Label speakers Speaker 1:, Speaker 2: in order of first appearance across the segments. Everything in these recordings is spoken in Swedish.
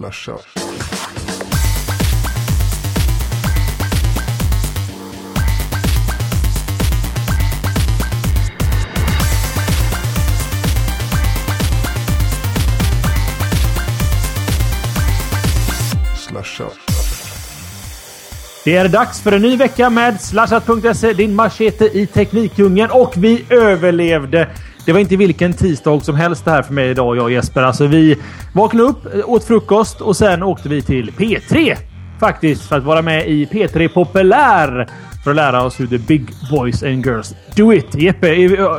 Speaker 1: Slasha.
Speaker 2: Det är dags för en ny vecka med Slashat.se, din machete i Teknikdjungeln. Och vi överlevde! Det var inte vilken tisdag som helst det här för mig idag, jag och Jesper. Alltså, vi vaknade upp, åt frukost och sen åkte vi till P3. Faktiskt, för att vara med i P3 Populär. För att lära oss hur the big boys and girls do it. Jeppe,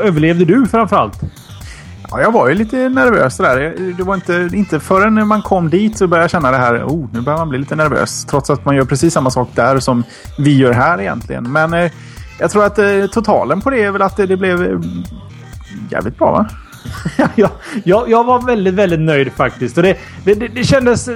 Speaker 2: överlevde du framförallt?
Speaker 3: Ja, jag var ju lite nervös där. Det var inte, inte förrän man kom dit så började jag känna det här. Oh, nu börjar man bli lite nervös. Trots att man gör precis samma sak där som vi gör här egentligen. Men eh, jag tror att eh, totalen på det är väl att det, det blev eh, jävligt bra va?
Speaker 2: ja, jag, jag var väldigt, väldigt nöjd faktiskt. Och det, det, det, det kändes...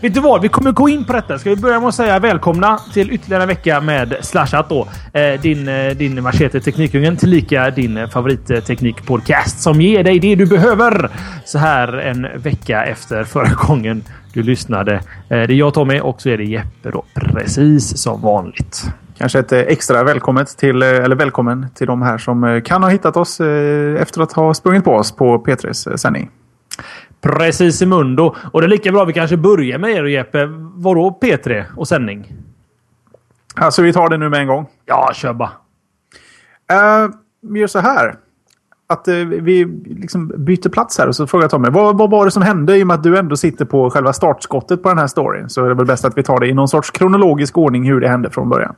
Speaker 2: Vet du vad? Vi kommer gå in på detta. Ska vi börja med att säga välkomna till ytterligare en vecka med Slashat då. Eh, din, eh, din Machete Teknikungen tillika din favoritteknikpodcast som ger dig det du behöver så här en vecka efter förra gången du lyssnade. Eh, det är jag Tommy och så är det Jeppe då precis som vanligt.
Speaker 3: Kanske ett eh, extra välkommet till, eh, eller välkommen till de här som eh, kan ha hittat oss efter att ha sprungit på oss på P3s sändning.
Speaker 2: Precis i mundo. Och det är lika bra vi kanske börjar med er och Jeppe. Vadå P3 och sändning?
Speaker 3: Alltså vi tar det nu med en gång.
Speaker 2: Ja, kör bara.
Speaker 3: Uh, vi gör så här. Att uh, vi liksom byter plats här och så frågar jag Tommy. Vad, vad var det som hände i och med att du ändå sitter på själva startskottet på den här storyn? Så är det väl bäst att vi tar det i någon sorts kronologisk ordning hur det hände från början.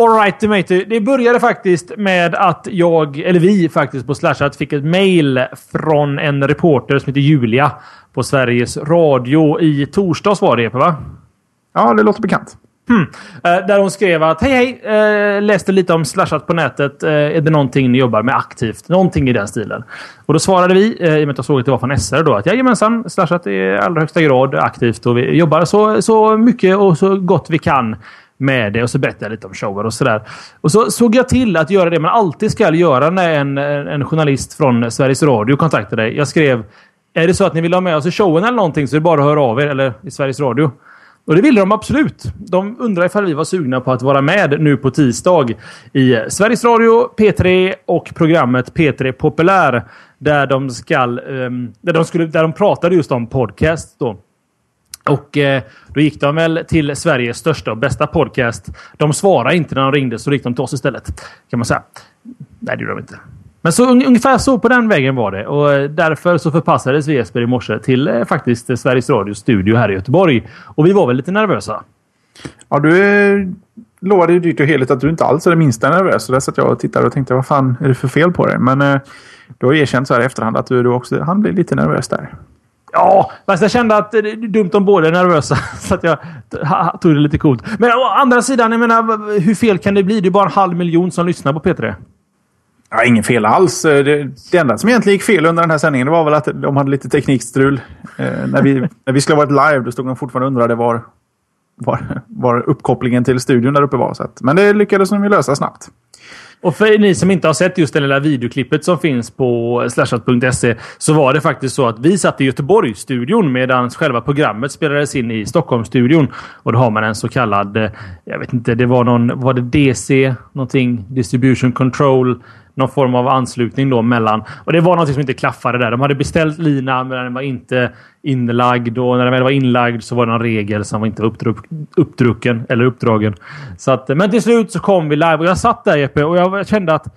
Speaker 2: Alright matey. Det började faktiskt med att jag, eller vi faktiskt på Slashat fick ett mail från en reporter som heter Julia på Sveriges Radio i torsdags var det, va?
Speaker 3: Ja, det låter bekant.
Speaker 2: Hmm. Där hon skrev att hej hej, läste lite om Slashat på nätet. Är det någonting ni jobbar med aktivt? Någonting i den stilen. Och då svarade vi, i och med att jag såg att det var från SR då, att jajamensan, Slashat är i allra högsta grad aktivt och vi jobbar så, så mycket och så gott vi kan med det och så berättade jag lite om showen och sådär. Och så såg jag till att göra det man alltid ska göra när en, en journalist från Sveriges Radio kontaktar dig. Jag skrev Är det så att ni vill ha med oss i showen eller någonting så är det bara att höra av er. Eller i Sveriges Radio. Och det ville de absolut. De undrar ifall vi var sugna på att vara med nu på tisdag i Sveriges Radio, P3 och programmet P3 Populär. Där de, ska, um, där de, skulle, där de pratade just om podcast. Då. Och eh, då gick de väl till Sveriges största och bästa podcast. De svarade inte när de ringde, så gick de till oss istället. Kan man säga. Nej, det gjorde de inte. Men så ungefär så på den vägen var det. Och eh, därför så förpassades vi Jesper i morse till eh, faktiskt Sveriges Radios studio här i Göteborg. Och vi var väl lite nervösa.
Speaker 3: Ja, du är... lovade ju dyrt och heligt att du inte alls är det minsta nervös. Så där satt jag och tittade och tänkte vad fan är det för fel på dig? Men eh, du har erkänt så här i efterhand att du, du också han blev lite nervös där.
Speaker 2: Ja, fast jag kände att det är dumt om båda är nervösa. Så att jag tog det lite coolt. Men å andra sidan, jag menar, hur fel kan det bli? Det är bara en halv miljon som lyssnar på P3.
Speaker 3: Ja, ingen fel alls. Det, det enda som egentligen gick fel under den här sändningen var väl att de hade lite teknikstrul. Eh, när, vi, när vi skulle ha varit live då stod de fortfarande och undrade var, var, var uppkopplingen till studion där uppe var. Så att, men det lyckades de ju lösa snabbt.
Speaker 2: Och för ni som inte har sett just det lilla videoklippet som finns på slashat.se så var det faktiskt så att vi satt i Göteborgsstudion medan själva programmet spelades in i Stockholmsstudion. Och då har man en så kallad, eh, jag vet inte, det var någon, var det DC någonting? Distribution Control någon form av anslutning då mellan. Och det var något som inte klaffade där. De hade beställt lina men den var inte inlagd och när den väl var inlagd så var det någon regel som var inte uppdruck, uppdrucken eller uppdragen. Så att, men till slut så kom vi live och jag satt där Jeppe och jag kände att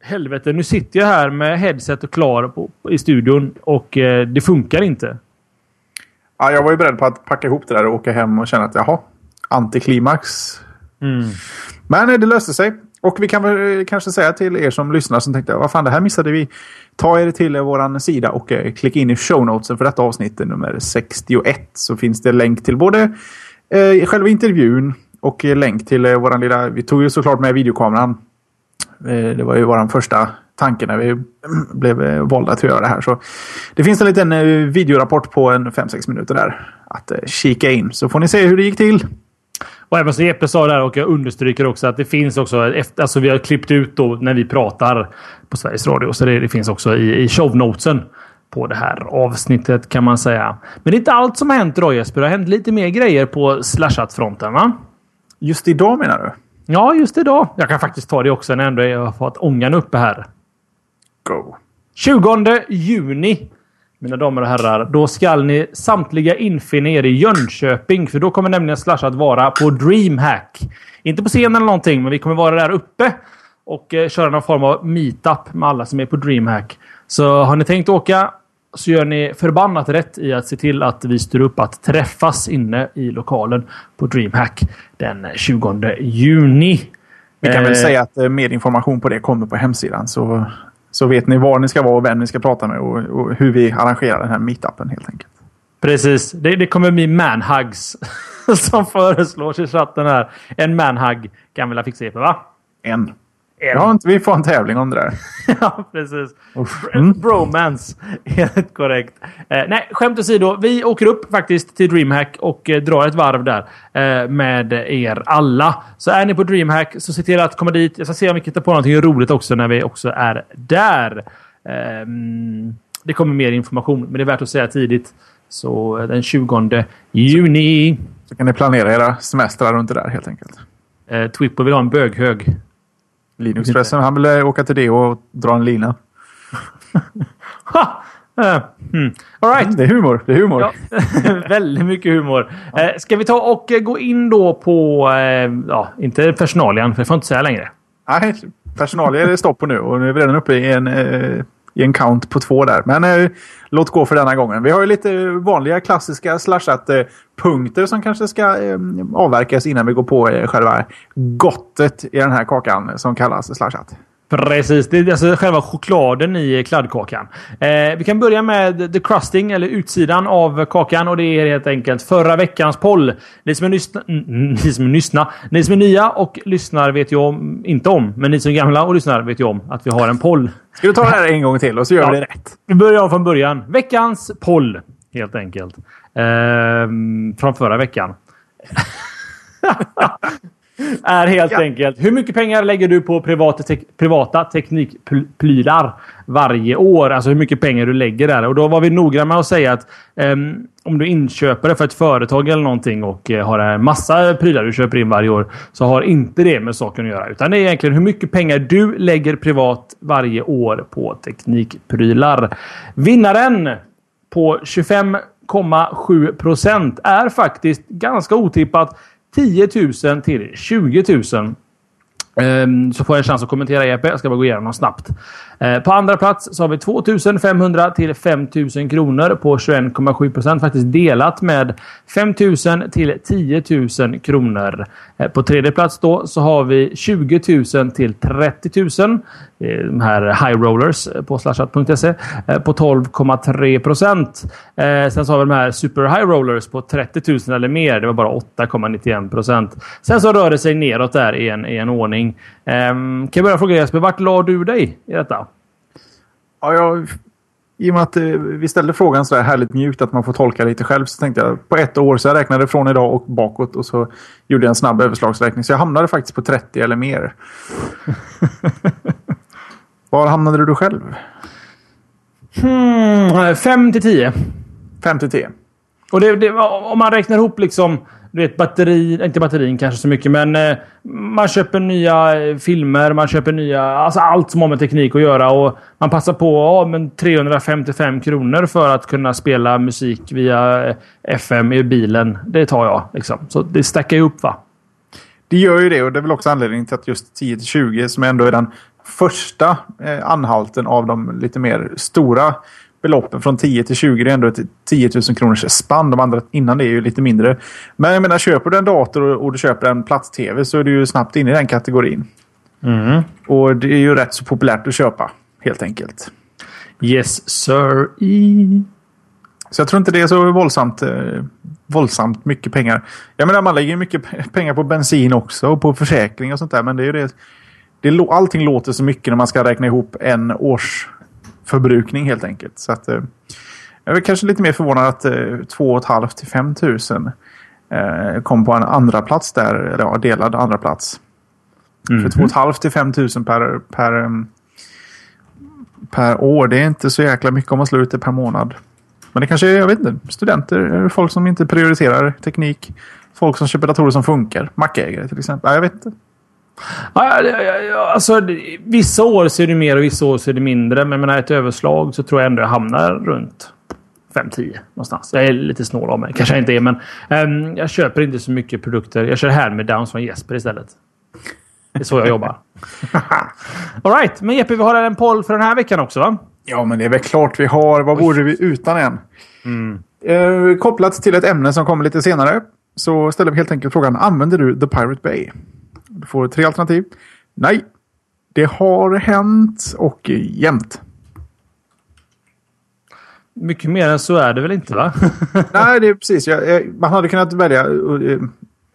Speaker 2: helvete, nu sitter jag här med headset och klar på, i studion och eh, det funkar inte.
Speaker 3: Ja, jag var ju beredd på att packa ihop det där och åka hem och känna att jaha, antiklimax. Mm. Men eh, det löste sig. Och vi kan väl eh, kanske säga till er som lyssnar som tänkte vad fan det här missade vi. Ta er till vår sida och eh, klicka in i show notesen för detta avsnitt eh, nummer 61. Så finns det länk till både eh, själva intervjun och länk till eh, våran lilla... Vi tog ju såklart med videokameran. Eh, det var ju våran första tanke när vi blev eh, valda att göra det här. Så det finns en liten videorapport på en 5-6 minuter där att kika in. Så får ni se hur det gick till.
Speaker 2: Och även som Jeppe sa där och jag understryker också att det finns också efter, alltså vi har klippt ut då när vi pratar på Sveriges Radio. Så det, det finns också i, i shownotesen. på det här avsnittet kan man säga. Men det är inte allt som har hänt idag Jesper. Det har hänt lite mer grejer på slashat-fronten va?
Speaker 3: Just idag menar du?
Speaker 2: Ja, just idag. Jag kan faktiskt ta det också när ändå jag har fått ångan uppe här.
Speaker 3: Go.
Speaker 2: 20 juni, mina damer och herrar, då skall ni samtliga infinna er i Jönköping. För då kommer nämligen Slashat vara på DreamHack. Inte på scenen eller någonting, men vi kommer vara där uppe och eh, köra någon form av meetup med alla som är på DreamHack. Så har ni tänkt åka så gör ni förbannat rätt i att se till att vi styr upp att träffas inne i lokalen på DreamHack den 20 juni.
Speaker 3: Vi kan väl
Speaker 2: Eh,
Speaker 3: säga att eh, mer information på det kommer på hemsidan. Så, så vet ni var ni ska vara och vem ni ska prata med och, och hur vi arrangerar den här meetupen helt enkelt.
Speaker 2: Precis. Det, det kommer bli manhugs som föreslås i chatten här. En manhug kan vi väl fixa Jeppe, va?
Speaker 3: En.
Speaker 2: En.
Speaker 3: Ja, inte, vi får en tävling om det där.
Speaker 2: ja, precis. Br- Bromance. Helt korrekt. Eh, nej, skämt åsido. Vi åker upp faktiskt till DreamHack och eh, drar ett varv där eh, med er alla. Så är ni på DreamHack så se till att komma dit. Jag ska se om vi kan hitta på någonting roligt också när vi också är där. Ehm, det kommer mer information, men det är värt att säga tidigt. Så eh, den 20 juni.
Speaker 3: Så kan ni planera era semestrar runt det där helt enkelt.
Speaker 2: Eh, Twipper vill ha en böghög.
Speaker 3: Linux-pressen, han vill åka till det och dra en lina.
Speaker 2: Ha! Eh, hmm. All right.
Speaker 3: Det är humor. Det är humor.
Speaker 2: Ja, väldigt mycket humor. Eh, ska vi ta och eh, gå in då på, eh, ja, inte personalien, för det får jag inte säga längre.
Speaker 3: Nej, personal är det stopp på nu och nu är vi redan uppe i en, eh, i en count på två där. Men eh, låt gå för denna gången. Vi har ju lite eh, vanliga klassiska slashat-punkter eh, som kanske ska eh, avverkas innan vi går på eh, själva gottet i den här kakan som kallas slashat.
Speaker 2: Precis, det är alltså själva chokladen i kladdkakan. Eh, vi kan börja med the crusting, eller utsidan av kakan. Och det är helt enkelt förra veckans poll. Ni som är, mm, ni som är, nysna, ni som är nya och lyssnar vet ju om, inte om, men ni som är gamla och lyssnar vet ju om att vi har en poll.
Speaker 3: Ska du ta det här en gång till och så gör
Speaker 2: Ja.
Speaker 3: vi det rätt?
Speaker 2: Vi börjar om från början. Veckans poll, helt enkelt. Ehm, från förra veckan. är helt
Speaker 3: Ja.
Speaker 2: enkelt. Hur mycket pengar lägger du på privata, tek privata teknikprylar varje år? Alltså hur mycket pengar du lägger där. Och då var vi noggranna med att säga att ehm, om du inköper det för ett företag eller någonting och eh, har en massa prylar du köper in varje år så har inte det med saken att göra. Utan det är egentligen hur mycket pengar du lägger privat varje år på teknikprylar. Vinnaren på 25,7 procent är faktiskt ganska otippat 10 000 till 20 000. Ehm, så får jag en chans att kommentera Jeppe. Jag ska bara gå igenom dem snabbt. Eh, på andra plats så har vi 2500 till 5000 kronor på 21,7 procent. Faktiskt delat med 5000 till 10 000 kronor. Eh, på tredje plats då så har vi 20 000 till 30 000. Är De här high rollers eh, på slashat.se eh, på 12,3 procent. Eh, Sen så har vi de här super high rollers på 30 000 eller mer. Det var bara 8,91 procent. Sen så rör det sig neråt där i en, i en ordning. Ehm, kan jag börja fråga Jesper, vart la du dig i detta?
Speaker 3: Ja, jag, I och med att eh, vi ställde frågan så här härligt mjukt att man får tolka lite själv så tänkte jag på ett år så jag räknade från idag och bakåt och så gjorde jag en snabb överslagsräkning. Så jag hamnade faktiskt på 30 eller mer. Var hamnade du själv?
Speaker 2: Hmm, 5 till 10.
Speaker 3: 5 till 10.
Speaker 2: Och det, det, om man räknar ihop liksom, du vet batteri, inte batterin kanske så mycket, men eh, man köper nya eh, filmer, man köper nya, alltså allt som har med teknik att göra och man passar på ja, men 355 kronor för att kunna spela musik via eh, FM i bilen. Det tar jag liksom. Så det stackar ju upp va?
Speaker 3: Det gör ju det och det är väl också anledningen till att just 10 till 20 som ändå är den första eh, anhalten av de lite mer stora beloppen från 10 till 20. Det är ändå ett 10 000 kronors spann. De andra innan det är ju lite mindre. Men jag menar, köper du en dator och, du köper en plats-tv så är du ju snabbt inne i den kategorin.
Speaker 2: Mm.
Speaker 3: Och det är ju rätt så populärt att köpa, helt enkelt.
Speaker 2: Yes sir. I.
Speaker 3: Så jag tror inte det är så våldsamt, eh, våldsamt mycket pengar. Jag menar, man lägger mycket pengar på bensin också och på försäkring och sånt där. Men det är ju det. Det allting låter så mycket när man ska räkna ihop en års förbrukning helt enkelt. Så att, eh, jag är kanske lite mer förvånad att eh, 2,5 till 5 000 eh, kom på en andra plats där. Eller ja, delad andra plats.
Speaker 2: Mm.
Speaker 3: För 2,5 till 5 000 per, per, em, per år. Det är inte så jäkla mycket om man slår ut det per månad. Men det kanske är, jag vet inte, studenter, folk som inte prioriterar teknik. Folk som köper datorer som funkar. Macägare till exempel. Ja, jag vet inte.
Speaker 2: Alltså, vissa år så är det mer och vissa år så är det mindre. Men med ett överslag så tror jag ändå jag hamnar runt 5-10 någonstans. Jag är lite snål av mig. Kanske jag inte är, men um, jag köper inte så mycket produkter. Jag kör hand med downs från Jesper istället. Det är så jag jobbar. Alright, men Jeppe, vi har en poll för den här veckan också va?
Speaker 3: Ja, men det är väl klart vi har. Vad vore vi utan en? Mm. Eh, kopplat till ett ämne som kommer lite senare så ställer vi helt enkelt frågan. Använder du The Pirate Bay? Du får tre alternativ. Nej, det har hänt och jämt.
Speaker 2: Mycket mer än så är det väl inte va?
Speaker 3: nej, det är precis. Jag, jag, man hade kunnat välja uh,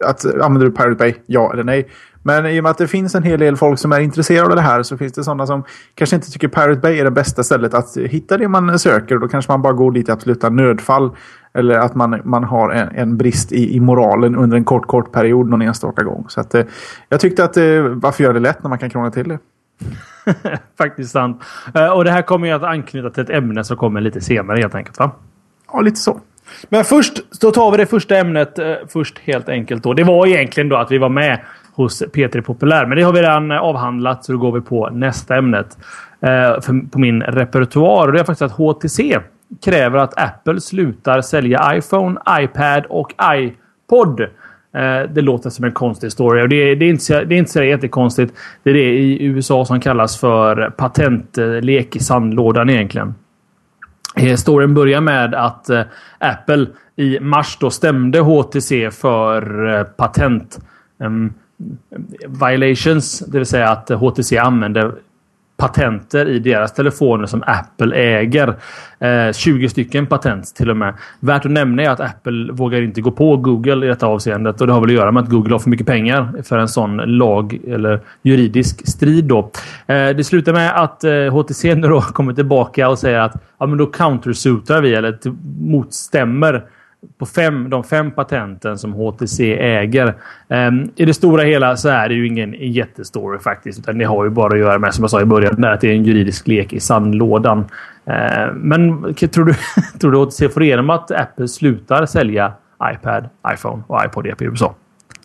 Speaker 3: att använder du Pirate Bay? Ja eller nej. Men i och med att det finns en hel del folk som är intresserade av det här så finns det sådana som kanske inte tycker Pirate Bay är det bästa stället att hitta det man söker. Då kanske man bara går dit i absoluta nödfall. Eller att man, man har en, en brist i, i, moralen under en kort, kort period någon enstaka gång. Så att, eh, jag tyckte att eh, varför göra det lätt när man kan krångla till det?
Speaker 2: Faktiskt sant. Eh, och det här kommer ju att anknyta till ett ämne som kommer lite senare helt enkelt va?
Speaker 3: Ja, lite så.
Speaker 2: Men först, då tar vi det första ämnet först helt enkelt. Då. Det var egentligen då att vi var med hos P3 Populär. Men det har vi redan eh, avhandlat så då går vi på nästa ämnet. Eh, för, på min repertoar. Och det är faktiskt att HTC kräver att Apple slutar sälja iPhone, iPad och iPod. Eh, det låter som en konstig story och det är, det är inte, så, det är inte så jättekonstigt. Det är det i USA som kallas för patentlek i sandlådan egentligen. Eh, storyn börjar med att eh, Apple i mars då stämde HTC för patent um, violations. Det vill säga att HTC använder patenter i deras telefoner som Apple äger. Eh, 20 stycken patent till och med. Värt att nämna är att Apple vågar inte gå på Google i detta avseendet och det har väl att göra med att Google har för mycket pengar för en sån lag eller juridisk strid. Då. Eh, det slutar med att eh, HTC nu då kommer tillbaka och säger att ja, men då countersuitar vi eller motstämmer på fem, de fem patenten som HTC äger. Um, I det stora hela så är det ju ingen jättestory faktiskt. Utan det har ju bara att göra med, som jag sa i början, med att det är en juridisk lek i sandlådan. Uh, men tror du, tror du HTC får igenom att Apple slutar sälja iPad, iPhone och iPod i USA?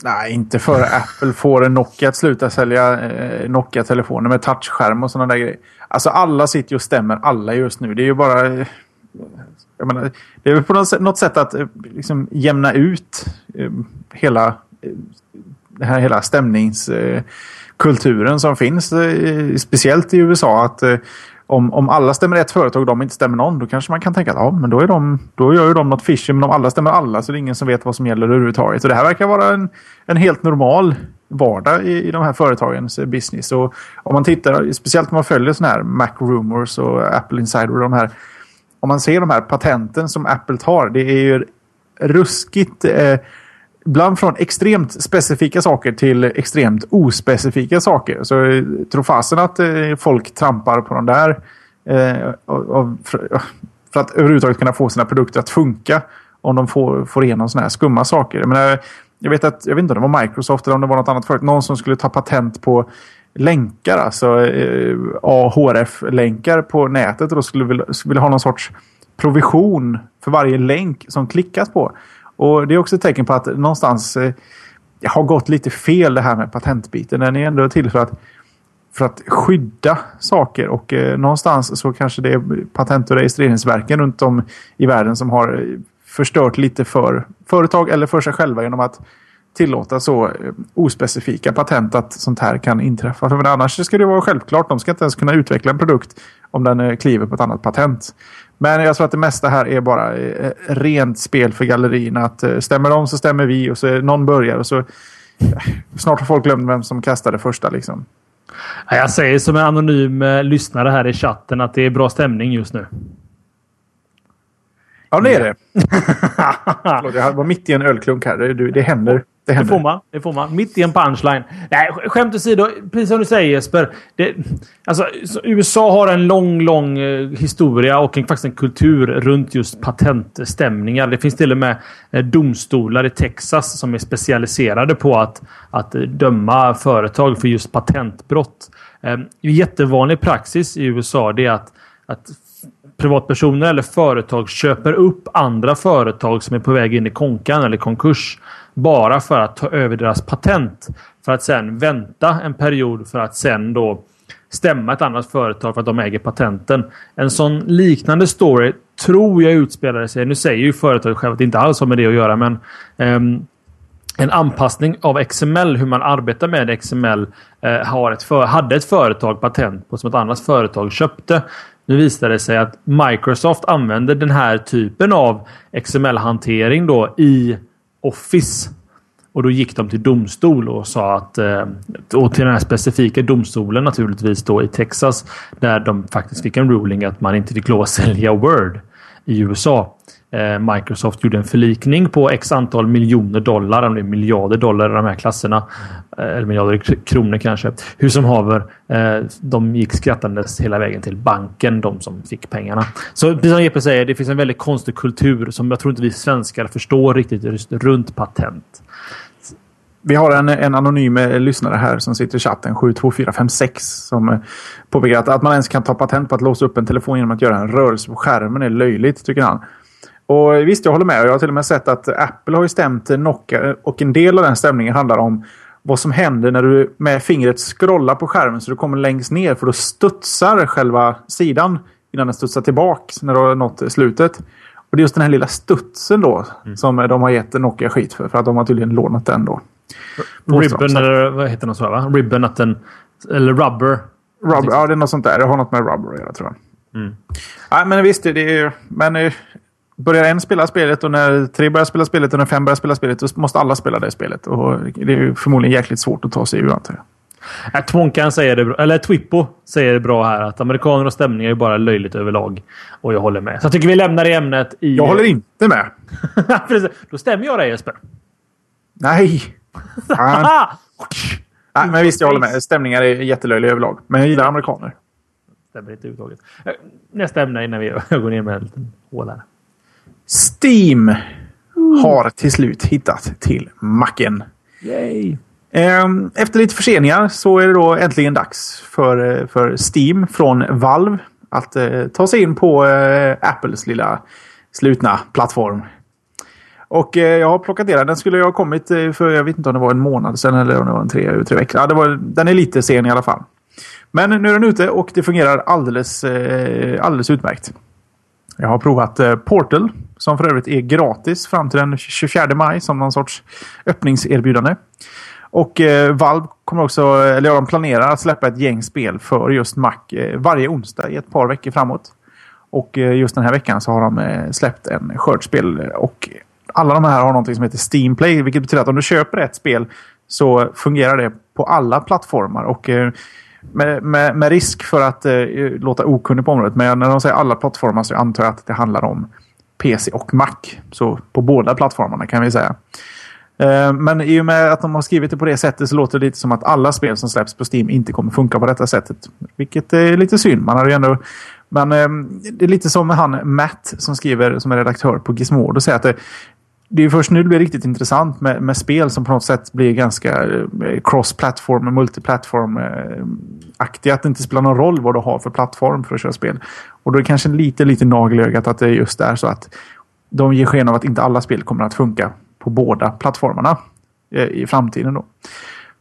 Speaker 3: Nej, inte före Apple får en Nokia att sluta sälja eh, Nokia-telefoner med touchskärm och sådana där grejer. Alltså alla sitter ju och stämmer alla just nu. Det är ju bara... Eh, jag menar, det är väl på något sätt att eh, liksom jämna ut eh, hela, eh, den här hela stämningskulturen eh, som finns. Eh, speciellt i USA. att om, om alla stämmer ett företag och de inte stämmer någon, då kanske man kan tänka att ja, men då, är de, då gör ju de något fishy. Men om alla stämmer alla så är det ingen som vet vad som gäller överhuvudtaget. Så det här verkar vara en, en helt normal vardag i, i de här företagens business. Och om man tittar, speciellt om man följer sådana här Mac Rumors och Apple Insider och de här om man ser de här patenten som Apple tar, det är ju ruskigt eh, ibland från extremt specifika saker till extremt ospecifika saker. Så eh, tro fasen att eh, folk trampar på de där eh, och, för, för, att överhuvudtaget kunna få sina produkter att funka om de får, får igenom sådana här skumma saker. Jag, menar, jag vet att, jag vet inte om det var Microsoft eller om det var något annat företag, någon som skulle ta patent på länkar, alltså eh, AHRF-länkar på nätet och då skulle vi vilja ha någon sorts provision för varje länk som klickas på. Och det är också ett tecken på att någonstans eh, har gått lite fel det här med patentbiten. Den är ändå till för att, för att skydda saker och eh, någonstans så kanske det är patent och registreringsverken runt om i världen som har eh, förstört lite för företag eller för sig själva genom att tillåta så eh, ospecifika patent att sånt här kan inträffa. För annars ska det vara självklart. De ska inte ens kunna utveckla en produkt om den eh, kliver på ett annat patent. Men jag tror att det mesta här är bara eh, rent spel för gallerierna. Att stämmer de så stämmer vi och så någon börjar och så snart har folk glömt vem som kastade första liksom.
Speaker 2: Jag säger som en anonym lyssnare här i chatten att det är bra stämning just nu.
Speaker 3: Ja, det är det. Förlåt, jag var mitt i en ölklunk här. Det, det händer.
Speaker 2: Det, det, får man. det får man. Mitt i en punchline. Nej, skämt åsido. Precis som du säger Jesper. Det, alltså, USA har en lång, lång eh, historia och en, faktiskt en kultur runt just patentstämningar. Det finns till och med eh, domstolar i Texas som är specialiserade på att, att döma företag för just patentbrott. Eh, jättevanlig praxis i USA det är att, att privatpersoner eller företag köper upp andra företag som är på väg in i konkan eller konkurs. Bara för att ta över deras patent. För att sen vänta en period för att sen då stämma ett annat företag för att de äger patenten. En sån liknande story tror jag utspelade sig. Nu säger ju företaget själv att det inte alls har med det att göra, men um, en anpassning av XML, hur man arbetar med XML, eh, har ett för, hade ett företag patent på som ett annat företag köpte. Nu visade det sig att Microsoft använder den här typen av XML-hantering då i Office. Och då gick de till domstol och sa att... Eh, och till den här specifika domstolen naturligtvis då i Texas. Där de faktiskt fick en ruling att man inte fick lov att sälja Word i USA. Eh, Microsoft gjorde en förlikning på x antal miljoner dollar, om det är miljarder dollar i de här klasserna. Eh, eller miljarder kronor kanske. Hur som haver, eh, de gick skrattandes hela vägen till banken, de som fick pengarna. Så precis som Jeppe säger, det finns en väldigt konstig kultur som jag tror inte vi svenskar förstår riktigt runt patent.
Speaker 3: Vi har en, en anonym lyssnare här som sitter i chatten, 72456, som påpekar att, att man ens kan ta patent på att låsa upp en telefon genom att göra en rörelse på skärmen är löjligt, tycker han. Och visst, jag håller med. Jag har till och med sett att Apple har ju stämt Nokia och en del av den stämningen handlar om vad som händer när du med fingret scrollar på skärmen så du kommer längst ner för då studsar själva sidan innan den studsar tillbaks när du har nått slutet. Och det är just den här lilla studsen då mm. som de har gett Nokia skit för. För att de har tydligen lånat den då.
Speaker 2: Ribbon eller vad heter den så va? Ribbon att den... Eller rubber.
Speaker 3: Rubber, ja det är något sånt där. Det har något med rubber att göra tror jag. Mm. Nej, men visst, det är ju... Men eh, börjar en spela spelet och när tre börjar spela spelet och när fem börjar spela spelet då måste alla spela det spelet. Och det är förmodligen jäkligt svårt att ta sig ur antar
Speaker 2: jag. Äh, Twonkan säger det bra, eller Twippo säger det bra här att amerikaner och stämningar är bara löjligt överlag. Och jag håller med. Så jag tycker vi lämnar det ämnet i...
Speaker 3: Jag håller inte med.
Speaker 2: Då stämmer jag dig Jesper.
Speaker 3: Nej! Nej, men visst, jag håller med. Stämningar är jättelöjliga överlag. Men jag gillar amerikaner.
Speaker 2: Stämmer inte överhuvudtaget. Äh, nästa ämne innan vi går ner med en liten hål här.
Speaker 3: Steam har till slut hittat till macken.
Speaker 2: Yay.
Speaker 3: Ehm, efter lite förseningar så är det då äntligen dags för, eh, för Steam från Valve att eh, ta sig in på eh, Apples lilla slutna plattform. Och eh, jag har plockat ner den. Den skulle ha kommit eh, för, jag vet inte om det var en månad sedan eller om det var en tre, tre veckor. Ja, det var, den är lite sen i alla fall. Men nu är den ute och det fungerar alldeles, eh, alldeles utmärkt. Jag har provat eh, Portal som för övrigt är gratis fram till den 24 maj som någon sorts öppningserbjudande. Och eh, Valve kommer också, eller ja, de planerar att släppa ett gäng spel för just Mac eh, varje onsdag i ett par veckor framåt. Och eh, just den här veckan så har de eh, släppt en skördspel eh, och alla de här har något som heter Steam Play, vilket betyder att om du köper ett spel så fungerar det på alla plattformar. Och eh, med, med, med, risk för att eh, låta okunnig på området, men när de säger alla plattformar så antar jag att det handlar om PC och Mac. Så på båda plattformarna kan vi säga. Eh, men i och med att de har skrivit det på det sättet så låter det lite som att alla spel som släpps på Steam inte kommer funka på detta sättet. Vilket är lite synd. Man hade ju ändå men eh, det är lite som han Matt som skriver som är redaktör på Gizmodo och säger att det, det är först nu det blir riktigt intressant med, med spel som på något sätt blir ganska eh, cross-platform, multiplatform-aktiga. Att det inte spelar någon roll vad du har för plattform för att köra spel. Och då är det kanske lite, lite nagel i ögat att det just är så att de ger sken av att inte alla spel kommer att funka på båda plattformarna eh, i framtiden. Då.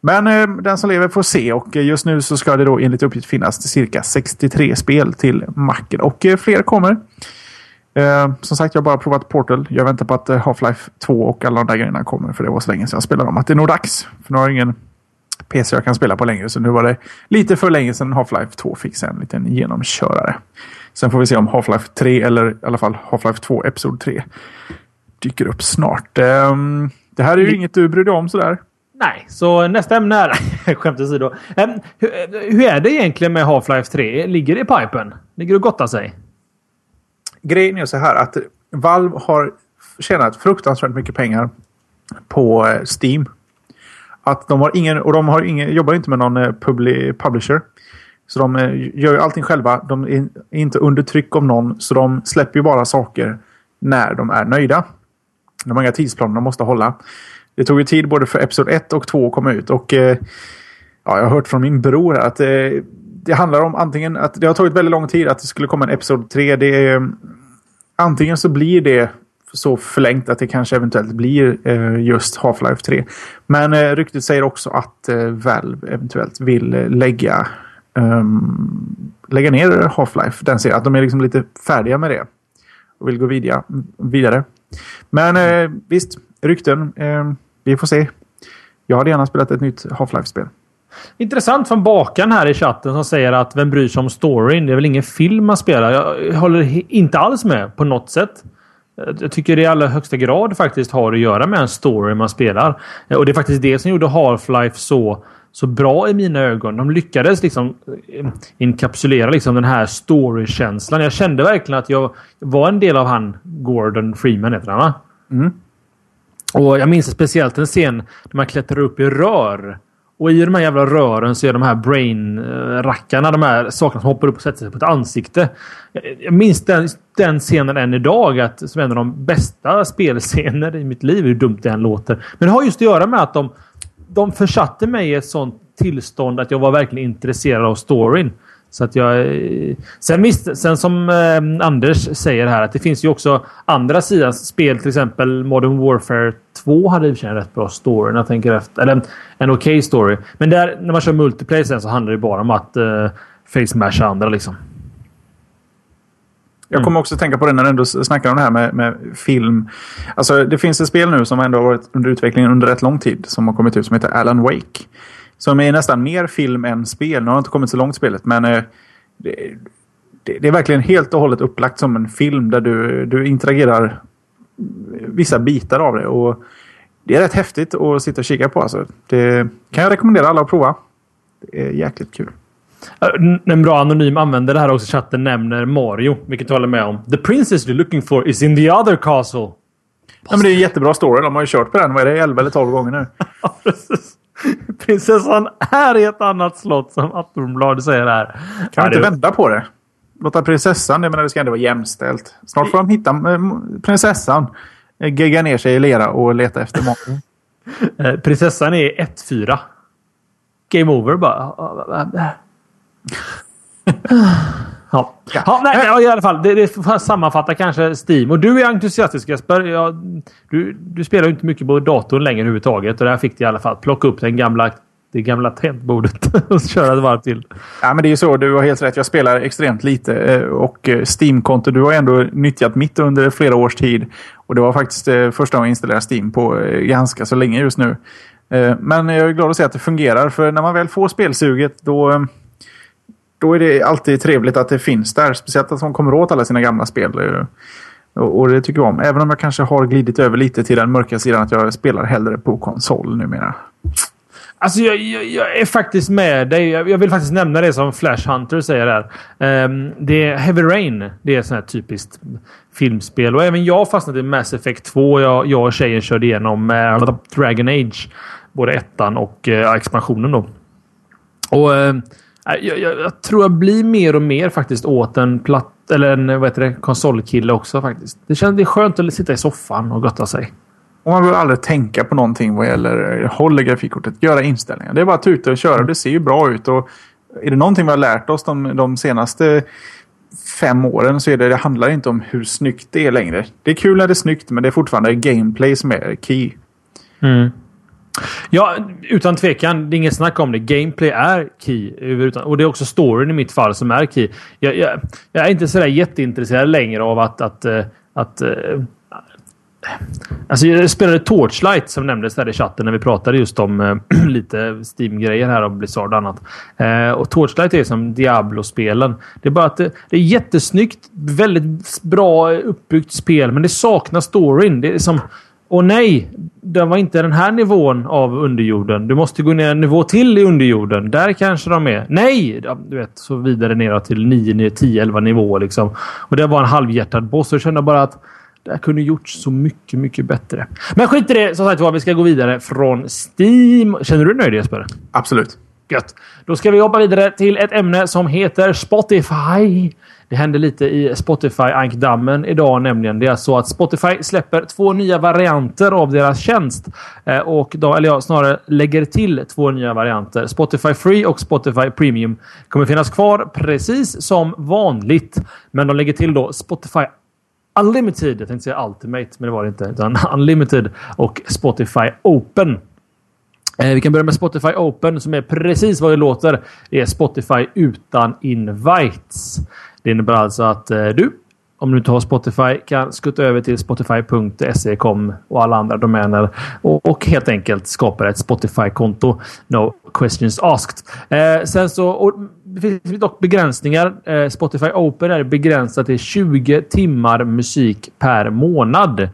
Speaker 3: Men eh, den som lever får se och eh, just nu så ska det då enligt uppgift finnas cirka 63 spel till macken och fler kommer. Eh, som sagt, jag har bara provat Portal. Jag väntar på att eh, Half-Life 2 och alla de där grejerna kommer. För det var så länge sedan jag spelade dem. Att det är nog dags. För nu har jag ingen PC jag kan spela på längre. Så nu var det lite för länge sedan Half-Life 2 fick sig en liten genomkörare. Sen får vi se om Half-Life 3 eller i alla fall Half-Life 2 Episod 3 dyker upp snart. Eh, det här är ju inget du bryr dig om sådär.
Speaker 2: Nej, så nästa ämne är... Skämt åsido. Um, hur, hur är det egentligen med Half-Life 3? Ligger det i pipen? Ligger det och gottar sig?
Speaker 3: Grejen är så här att Valve har tjänat fruktansvärt mycket pengar på eh, Steam. Att de har ingen, och de har ingen, jobbar inte med någon eh, publi, publisher. Så de eh, gör ju allting själva. De är inte under tryck av någon. Så de släpper ju bara saker när de är nöjda. De har inga tidsplaner de måste hålla. Det tog ju tid både för Episod 1 och 2 att komma ut. Och Ja, jag har hört från min bror att eh, det handlar om antingen att det har tagit väldigt lång tid att det skulle komma en Episod 3. Det är, eh, antingen så blir det så förlängt att det kanske eventuellt blir eh, just Half-Life 3. Men eh, ryktet säger också att eh, Valve eventuellt vill eh, lägga, um, lägga ner Half-Life. Den ser Att de är liksom lite färdiga med det. Och vill gå vidare. vidare. Men eh, visst, rykten. Eh, vi får se. Jag hade gärna spelat ett nytt Half-Life-spel.
Speaker 2: Intressant från bakan här i chatten som säger att vem bryr sig om storyn? Det är väl ingen film man spelar? Jag håller inte alls med på något sätt. Jag tycker det i allra högsta grad faktiskt har att göra med en story man spelar. Och det är faktiskt det som gjorde Half-Life så, så bra i mina ögon. De lyckades liksom eh, inkapsulera liksom den här storykänslan. Jag kände verkligen att jag var en del av han Gordon Freeman heter han va? Mm. Och jag minns speciellt en scen där man klättrar upp i rör. Och i de här jävla rören så är de här brain-rackarna, de här sakerna som hoppar upp och sätter sig på ett ansikte. Jag minns den, den scenen än idag att, som en av de bästa spelscener i mitt liv. Hur dumt det än låter. Men det har just att göra med att de, de försatte mig i ett sånt tillstånd att jag var verkligen intresserad av storyn. Så att jag... Sen visst, sen som eh, Anders säger här att det finns ju också andra sidan spel. Till exempel Modern Warfare 2 hade i och en rätt bra story. När jag tänker efter. Eller en okej okay story. Men där, när man kör multiplayer sen så handlar det bara om att uh, face andra liksom.
Speaker 3: Jag kommer också tänka på det när du ändå snackar om det här med, med, film. Alltså det finns ett spel nu som ändå har varit under utveckling under rätt lång tid. Som har kommit ut som heter Alan Wake. Som är nästan mer film än spel. Nu har det inte kommit så långt spelet men eh, det, det, det, är verkligen helt och hållet upplagt som en film där du, du interagerar vissa bitar av det. Och det är rätt häftigt att sitta och kika på. Alltså. Det kan jag rekommendera alla att prova. Det är jäkligt kul.
Speaker 2: En bra anonym användare här också i chatten nämner Mario, vilket jag håller med om. The princess you're looking for is in the other castle.
Speaker 3: Ja, men det är en jättebra story. De har ju kört på den. Vad är det? 11 eller 12 gånger nu.
Speaker 2: Prinsessan är i ett annat slott som Aftonbladet säger här. Kan
Speaker 3: ja, inte det... vända på det? Låta prinsessan, jag menar det ska ändå vara jämställt. Snart får de hitta äh, prinsessan. Äh, gegga ner sig i lera och leta efter mat.
Speaker 2: äh, prinsessan är 1-4. Game over bara. Ja. Ja. nej, ja, i alla fall. Det, det sammanfattar kanske Steam. Och du är entusiastisk Jesper. Ja, du, du spelar ju inte mycket på datorn längre överhuvudtaget. Och där fick du i alla fall plocka upp den gamla det gamla tangentbordet och köra ett varv till.
Speaker 3: Ja, men det är ju så. Du har helt rätt. Jag spelar extremt lite eh, och eh, Steam-konto. Du har ändå nyttjat mitt under flera års tid. Och det var faktiskt eh, första gången jag installerade Steam på ganska så länge just nu. Men jag är glad att se att det fungerar. För när man väl får spelsuget då då är det alltid trevligt att det finns där. Speciellt att de kommer åt alla sina gamla spel. Eh, och, det tycker jag om. Även om jag kanske har glidit över lite till den mörka sidan att jag spelar hellre på konsol numera.
Speaker 2: Alltså jag, jag, jag, är faktiskt med dig. Jag, vill faktiskt nämna det som Flash Hunter säger där. Um, det är Heavy Rain. Det är ett sånt här typiskt filmspel. Och även jag fastnade i Mass Effect 2. Jag, jag och tjejen körde igenom uh, Dragon Age. Både ettan och uh, expansionen då. Och... Uh, jag, jag, jag, tror jag blir mer och mer faktiskt åt en platt eller en vad heter det, konsolkille också faktiskt. Det känns det är skönt att sitta i soffan och gotta sig.
Speaker 3: Och man behöver aldrig tänka på någonting vad gäller eh, håll i grafikkortet. Göra inställningar. Det är bara att tuta och köra. Det ser ju bra ut. Och är det någonting vi har lärt oss de, de senaste fem åren så är det, det handlar inte om hur snyggt det är längre. Det är kul när det är snyggt men det är fortfarande gameplay som är key.
Speaker 2: Mm. Ja, utan tvekan. Det är inget snack om det. Gameplay är key. Och det är också storyn i mitt fall som är key. Jag, jag, jag är inte sådär jätteintresserad längre av att... att, eh, att, att Alltså jag spelade Torchlight som nämndes där i chatten när vi pratade just om äh, lite Steam-grejer här om Blizzard och annat. Äh, och Torchlight är som Diablo-spelen. Det är bara att det, det, är jättesnyggt, väldigt bra uppbyggt spel, men det saknar storyn. Det är som och nej, det var inte den här nivån av underjorden. Du måste gå ner en nivå till i underjorden. Där kanske de är. Nej! Du vet, så vidare neråt till 9, 10, 11 nivåer liksom. Och det var en halvhjärtad boss. Jag kände bara att det här kunde gjorts så mycket, mycket bättre. Men skit i det. Som sagt var, vi ska gå vidare från Steam. Känner du dig nöjd Jesper?
Speaker 3: Absolut.
Speaker 2: Gött. Då ska vi hoppa vidare till ett ämne som heter Spotify. Det hände lite i Spotify-ankdammen idag nämligen. Det är så att Spotify släpper två nya varianter av deras tjänst. Eh, och då, eller ja, snarare lägger till två nya varianter. Spotify Free och Spotify Premium kommer finnas kvar precis som vanligt. Men de lägger till då Spotify Unlimited. Jag tänkte säga Ultimate, men det var det inte. Utan Unlimited och Spotify Open. Eh, vi kan börja med Spotify Open som är precis vad det låter. Det är Spotify utan invites. Det innebär alltså att eh, du, om du inte har Spotify, kan skutta över till spotify.se och alla andra domäner och, och helt enkelt skapa ett Spotify-konto. No questions asked. Eh, sen så, och det finns dock begränsningar. Eh, spotify Open är begränsat till 20 timmar musik per månad.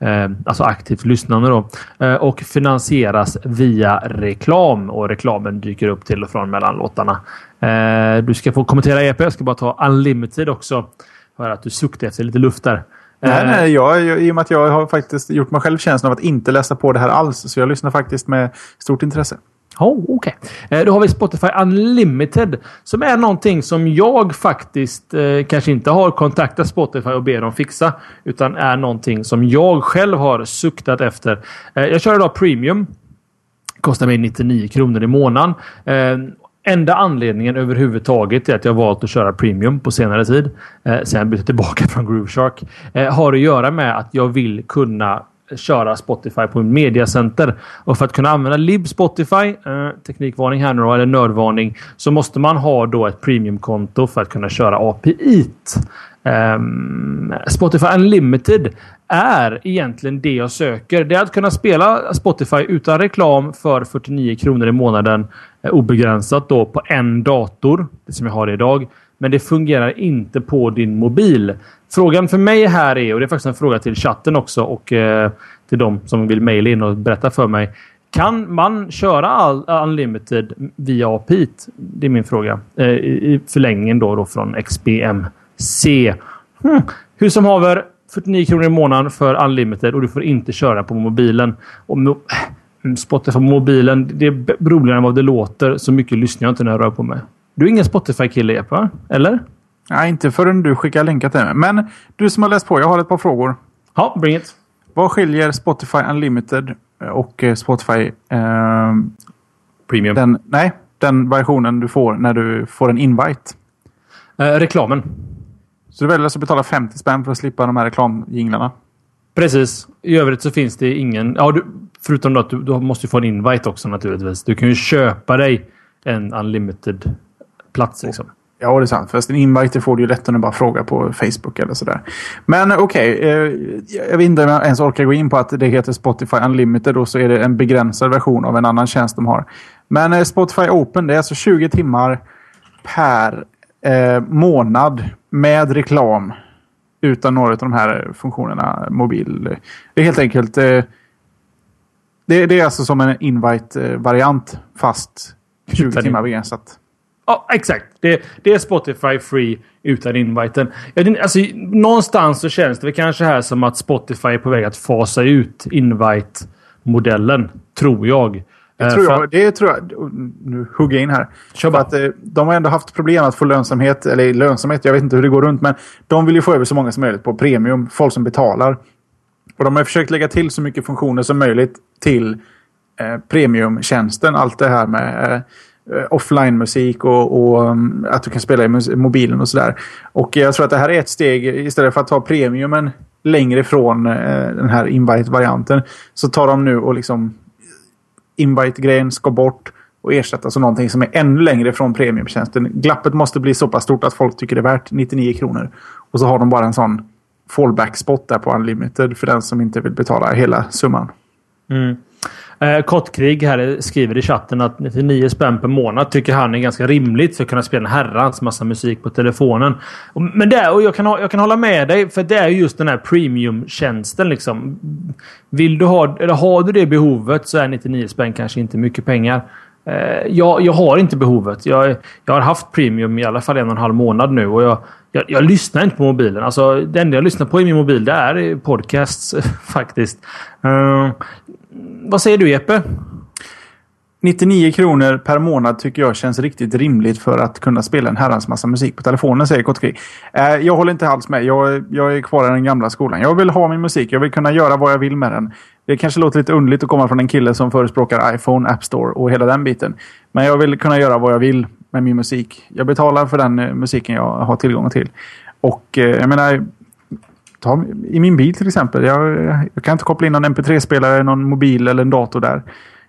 Speaker 2: Eh, alltså aktivt lyssnande då. Eh, och finansieras via reklam och reklamen dyker upp till och från mellan låtarna. Eh, du ska få kommentera EP. Jag ska bara ta Unlimited också. Hör att du suktade efter lite luft där.
Speaker 3: Nej, nej, jag, i och med att jag har faktiskt gjort mig själv känslan av att inte läsa på det här alls. Så jag lyssnar faktiskt med stort intresse.
Speaker 2: Oh, okay. Eh, då har vi Spotify Unlimited som är någonting som jag faktiskt eh, kanske inte har kontaktat Spotify och ber dem fixa. Utan är någonting som jag själv har suktat efter. Eh, jag kör idag Premium. Kostar mig 99 kronor i månaden. Eh, enda anledningen överhuvudtaget är att jag valt att köra Premium på senare tid. Eh, sen jag bytte tillbaka från Grooveshark. Eh, har att göra med att jag vill kunna köra Spotify på en mediacenter. Och för att kunna använda lib Spotify, eh, teknikvarning här nu då, eller nördvarning, så måste man ha då ett premiumkonto för att kunna köra API. Um, ehm, Spotify Unlimited är egentligen det jag söker. Det är att kunna spela Spotify utan reklam för 49 kronor i månaden eh, obegränsat då på en dator. Det som jag har idag. Men det fungerar inte på din mobil. Frågan för mig här är, och det är faktiskt en fråga till chatten också och eh, till de som vill mejla in och berätta för mig. Kan man köra all, Unlimited via APIT? Det är min fråga. Eh, I förlängningen då, då från XBMC. Hmm. Hur som haver, 49 kronor i månaden för Unlimited och du får inte köra på mobilen. Och mo mm, Spotify på mobilen, det är roligare än vad det låter. Så mycket lyssnar jag inte när jag rör på mig. Du är ingen Spotify-kille, Jeppe? Eller?
Speaker 3: Nej, inte förrän du skickar länkar till mig. Men du som har läst på, jag har ett par frågor.
Speaker 2: Ja, bring it.
Speaker 3: Vad skiljer Spotify Unlimited och eh, Spotify... Eh,
Speaker 2: Premium?
Speaker 3: Den, nej, den versionen du får när du får en invite.
Speaker 2: Eh, reklamen.
Speaker 3: Så du väljer alltså att betala 50 spänn för att slippa de här reklamjinglarna?
Speaker 2: Precis. I övrigt så finns det ingen... Ja, du, förutom att du, du måste få en invite också naturligtvis. Du kan ju köpa dig en unlimited plats. Liksom.
Speaker 3: Ja, det är sant. Fast en invite får du ju lätt om du bara frågar på Facebook eller sådär. Men okej, okay, eh, jag vet inte om jag ens orkar gå in på att det heter Spotify Unlimited och så är det en begränsad version av en annan tjänst de har. Men eh, Spotify Open, det är alltså 20 timmar per eh, månad med reklam. Utan några av de här funktionerna mobil. Det är helt enkelt... Eh, det, det, är alltså som en invite-variant fast 20 timmar begränsat.
Speaker 2: Ja, exakt. Det, det, är Spotify Free utan inviten. Alltså, någonstans så känns det väl kanske här som att Spotify är på väg att fasa ut invite-modellen. Tror jag.
Speaker 3: Det eh, tror jag. Det tror jag. Nu hugger jag in här. Kör. Att, eh, de har ändå haft problem att få lönsamhet. Eller lönsamhet, jag vet inte hur det går runt. Men de vill ju få över så många som möjligt på premium. Folk som betalar. Och de har försökt lägga till så mycket funktioner som möjligt till eh, premiumtjänsten. Allt det här med Eh, Eh, offline-musik och, och, mm, att du kan spela i mobilen och sådär. Och jag tror att det här är ett steg, istället för att ta premiumen längre ifrån eh, den här invite-varianten, så tar de nu och liksom invite-grejen ska bort och ersättas av någonting som är ännu längre från premiumtjänsten. Glappet måste bli så pass stort att folk tycker det är värt 99 kronor. Och så har de bara en sån fallback-spot där på Unlimited för den som inte vill betala hela summan.
Speaker 2: Mm. Eh, Kottkrig här skriver i chatten att 99 spänn per månad tycker han är ganska rimligt för att kunna spela en herrans massa musik på telefonen. Men det, och jag kan, jag kan hålla med dig för det är just den här premiumtjänsten. Liksom. Vill du ha, eller har du det behovet så är 99 spänn kanske inte mycket pengar. Eh, jag, jag har inte behovet. Jag, jag har haft premium i alla fall en och en halv månad nu och jag, jag, jag, lyssnar inte på mobilen. Alltså, det enda jag lyssnar på i min mobil det är podcasts faktiskt. Uh, vad säger du Jeppe?
Speaker 3: 99 kronor per månad tycker jag känns riktigt rimligt för att kunna spela en herrans massa musik på telefonen, säger Kotkri. Eh, jag håller inte alls med. Jag, jag är kvar i den gamla skolan. Jag vill ha min musik. Jag vill kunna göra vad jag vill med den. Det kanske låter lite underligt att komma från en kille som förespråkar iPhone, App Store och hela den biten. Men jag vill kunna göra vad jag vill med min musik. Jag betalar för den eh, musiken jag har tillgång till. Och eh, jag menar, ta, i min bil till exempel. Jag, jag kan inte koppla in någon MP3-spelare, någon mobil eller en dator där.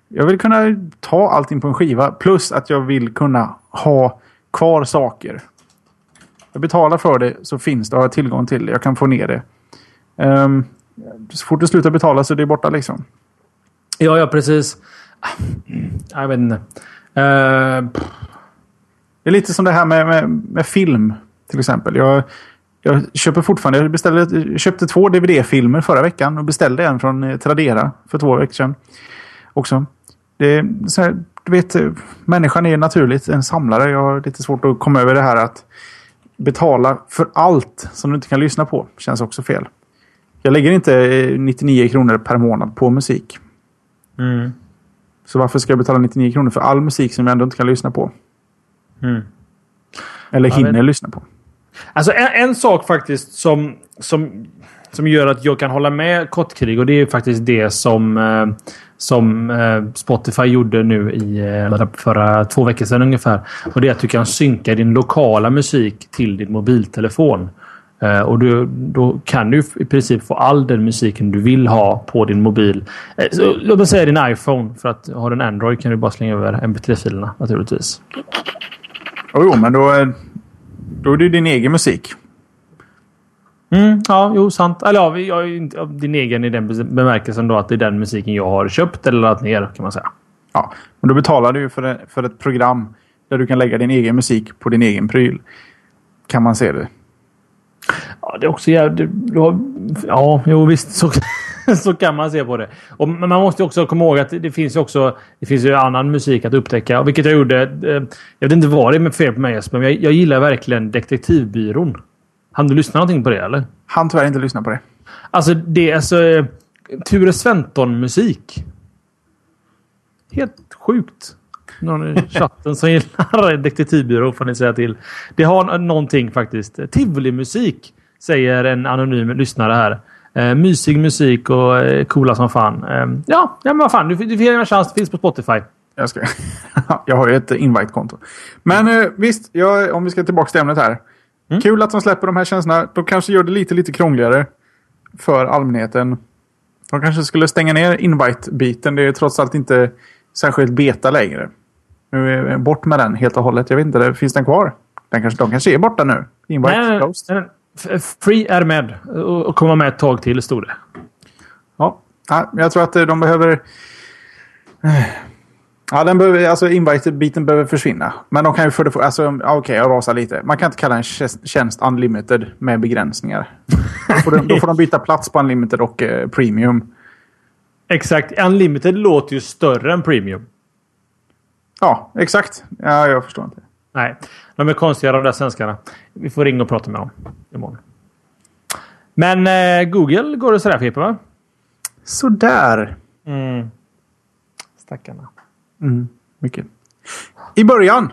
Speaker 3: Jag vill kunna ta allting på en skiva. Plus att jag vill kunna ha kvar saker. Jag betalar för det så finns det. Har jag tillgång till det. Jag kan få ner det. Um, så fort du slutar betala så är det borta liksom.
Speaker 2: Ja, ja precis. Jag vet inte. Uh...
Speaker 3: Det är lite som det här med, med, med film. Till exempel. Jag, jag köper fortfarande. Jag, beställde, jag köpte två DVD-filmer förra veckan och beställde en från eh, Tradera för två veckor sedan. Också. Det så här, du vet, människan är naturligt en samlare. Jag har lite svårt att komma över det här att betala för allt som du inte kan lyssna på. Känns också fel. Jag lägger inte 99 eh, kronor per månad på musik.
Speaker 2: Mm.
Speaker 3: Så varför ska jag betala 99 kronor för all musik som jag ändå inte kan lyssna på?
Speaker 2: Mm.
Speaker 3: Eller hinner lyssna på.
Speaker 2: Alltså en, en, sak faktiskt som, som, som gör att jag kan hålla med Kottkrig och det är faktiskt det som eh, som eh, Spotify gjorde nu i eh, förra två veckor sedan ungefär. Och det är att du kan synka din lokala musik till din mobiltelefon. Eh, och du, då kan du i princip få all den musiken du vill ha på din mobil. Eh, så, låt oss säga din iPhone. För att har du en Android kan du bara slänga över mp3-filerna naturligtvis.
Speaker 3: Oh, jo, men då, eh, då är det din egen musik.
Speaker 2: Mm, ja, jo, sant. Eller ja, jag, din egen i den bemärkelsen då att det är den musiken jag har köpt eller laddat ner kan man säga.
Speaker 3: Ja, men då betalar du för, för ett program där du kan lägga din egen musik på din egen pryl. Kan man se det.
Speaker 2: Ja, det är också jävligt... Ja, jo visst. Så, så kan man se på det. Och, man måste också komma ihåg att det finns också det finns ju annan musik att upptäcka. Vilket jag gjorde. Eh, jag vet inte vad det är med fel på mig Jesper, men jag, jag gillar verkligen Detektivbyrån. Han du lyssna någonting på det eller?
Speaker 3: Han tyvärr inte lyssna på det.
Speaker 2: Alltså det är alltså Ture Sventon-musik. Helt sjukt. Någon i chatten som gillar detektivbyrå får ni säga till. Det har någonting faktiskt. Tivoli-musik säger en anonym lyssnare här. Eh, mysig musik och eh, coola som fan. Eh, ja, ja, men vad fan. Du, du får ge en chans. Det finns på Spotify.
Speaker 3: Jag, ska, jag har ju ett invite-konto. Men eh, visst, jag, om vi ska tillbaka till ämnet här. Mm. Kul att de släpper de här tjänsterna. De kanske gör det lite, lite krångligare för allmänheten. De kanske skulle stänga ner invite-biten. Det är trots allt inte särskilt beta längre. Nu är bort med den helt och hållet. Jag vet inte, finns den kvar? Den kanske, de kanske är borta nu. Invite nej, closed.
Speaker 2: Free är med och kommer med ett tag till, stod det.
Speaker 3: Ja, jag tror att de behöver... Ja, den behöver, alltså invite-biten behöver försvinna. Men de kan ju för det alltså, okej, okay, jag rasar lite. Man kan inte kalla en tjänst unlimited med begränsningar. Då får de, då får de byta plats på unlimited och eh, premium.
Speaker 2: Exakt. Unlimited låter ju större än premium.
Speaker 3: Ja, exakt. Ja, jag förstår inte.
Speaker 2: Nej, de är konstiga de där svenskarna. Vi får ringa och prata med dem imorgon. Men eh, Google går det sådär Fippa, va?
Speaker 3: Sådär.
Speaker 2: Mm. Stackarna.
Speaker 3: Mm, mycket. I början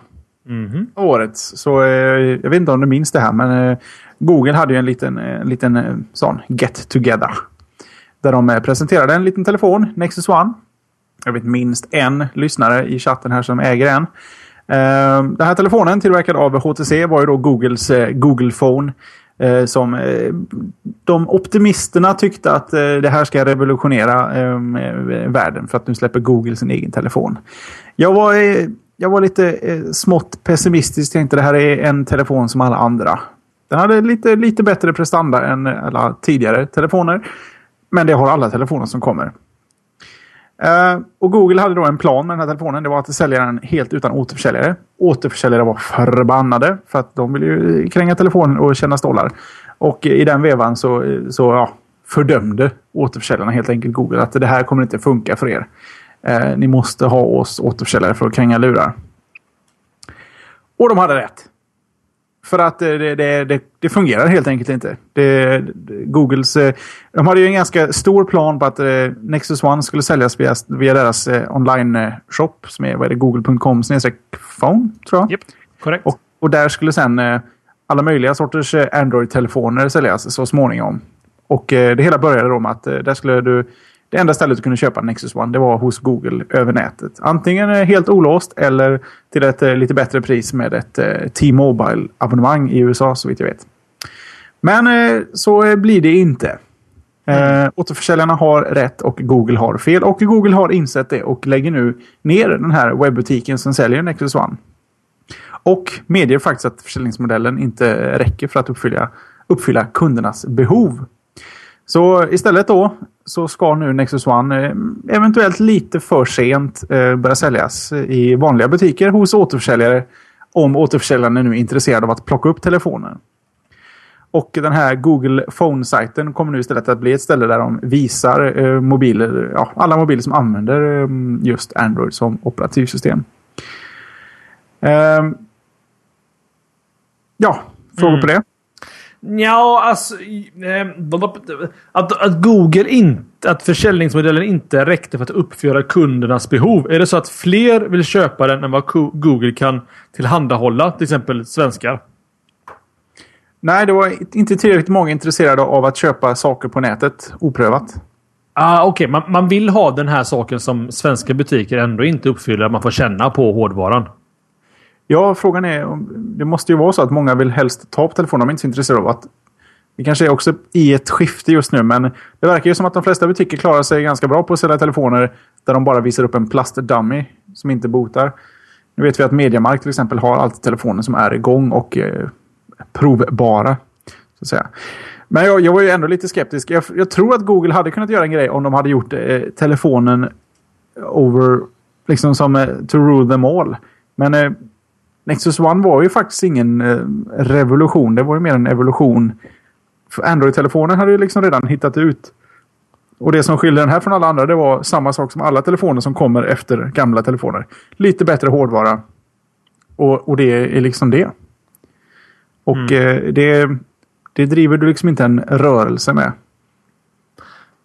Speaker 2: mm.
Speaker 3: av året så, eh, jag vet inte om du minns det här, men eh, Google hade ju en liten, en eh, liten eh, sån get together. Där de eh, presenterade en liten telefon, Nexus One. Jag vet minst en lyssnare i chatten här som äger en. Ehm, den här telefonen tillverkad av HTC var ju då Googles eh, Google Phone. Eh, som eh, de optimisterna tyckte att det här ska revolutionera ehm, världen för att nu släpper Google sin egen telefon. Jag var, jag var lite smått pessimistisk. Tänkte det här är en telefon som alla andra. Den hade lite, lite bättre prestanda än alla tidigare telefoner. Men det har alla telefoner som kommer. Uh, och Google hade då en plan med den här telefonen. Det var att sälja den helt utan återförsäljare. Återförsäljare var förbannade för att de ville ju kränga telefonen och tjäna stålar. Och i den vevan så, så ja, fördömde återförsäljarna helt enkelt Google att det här kommer inte funka för er. Uh, ni måste ha oss återförsäljare för att kränga lurar. Och de hade rätt. För att det, det, det, det fungerar helt enkelt inte. Det, Googles... Eh, de hade ju en ganska stor plan på att eh, Nexus One skulle säljas via, via deras eh, online-shop som är, vad är det, google.com phone, tror jag.
Speaker 2: Yep, korrekt.
Speaker 3: Och, och där skulle sen alla möjliga sorters Android-telefoner säljas så småningom. Och det hela började då med att där skulle du det enda stället du kunde köpa Nexus One det var hos Google över nätet. Antingen helt olåst eller till ett eh, lite bättre pris med ett eh, T-Mobile abonnemang i USA så vitt jag vet. Men eh, så blir det inte. Mm. återförsäljarna har rätt och Google har fel. Och Google har insett det och lägger nu ner den här webbutiken som säljer Nexus One. Och medger faktiskt att försäljningsmodellen inte räcker för att uppfylla, uppfylla kundernas behov. Så istället då så ska nu Nexus One eh, eventuellt lite för sent eh, börja säljas i vanliga butiker hos återförsäljare. Om återförsäljaren är nu är intresserad av att plocka upp telefonen. Och den här Google Phone-sajten kommer nu istället att bli ett ställe där de visar eh, mobiler, ja, alla mobiler som använder just Android som operativsystem. Ja, frågor mm. på det?
Speaker 2: Ja, alltså... Eh, att, att Google inte... Att försäljningsmodellen inte räckte för att uppfylla kundernas behov. Är det så att fler vill köpa den än vad Google kan tillhandahålla? Till exempel svenskar.
Speaker 3: Nej, det var inte tillräckligt många intresserade av att köpa saker på nätet oprövat.
Speaker 2: Ah, Okej, okay. man, man vill ha den här saken som svenska butiker ändå inte uppfyller. Man får känna på hårdvaran.
Speaker 3: Ja, frågan är... Det måste ju vara så att många vill helst ta på telefonen. De är inte så intresserade av att... Det kanske är också i ett skifte just nu, men det verkar ju som att de flesta butiker klarar sig ganska bra på att sälja telefoner där de bara visar upp en plastdummy som inte botar. Nu vet vi att Mediamarkt till exempel har alltid telefoner som är igång och eh, provbara. Så att säga. Men jag, jag var ju ändå lite skeptisk. Jag, jag, tror att Google hade kunnat göra en grej om de hade gjort eh, telefonen over... Liksom som eh, to rule them all. Men eh, Nexus One var ju faktiskt ingen eh, revolution. Det var ju mer en evolution. Android-telefonen hade ju liksom redan hittat ut. Och det som skiljer den här från alla andra det var samma sak som alla telefoner som kommer efter gamla telefoner. Lite bättre hårdvara. Och, och det är liksom det. Och mm. eh, det, det driver du liksom inte en rörelse med.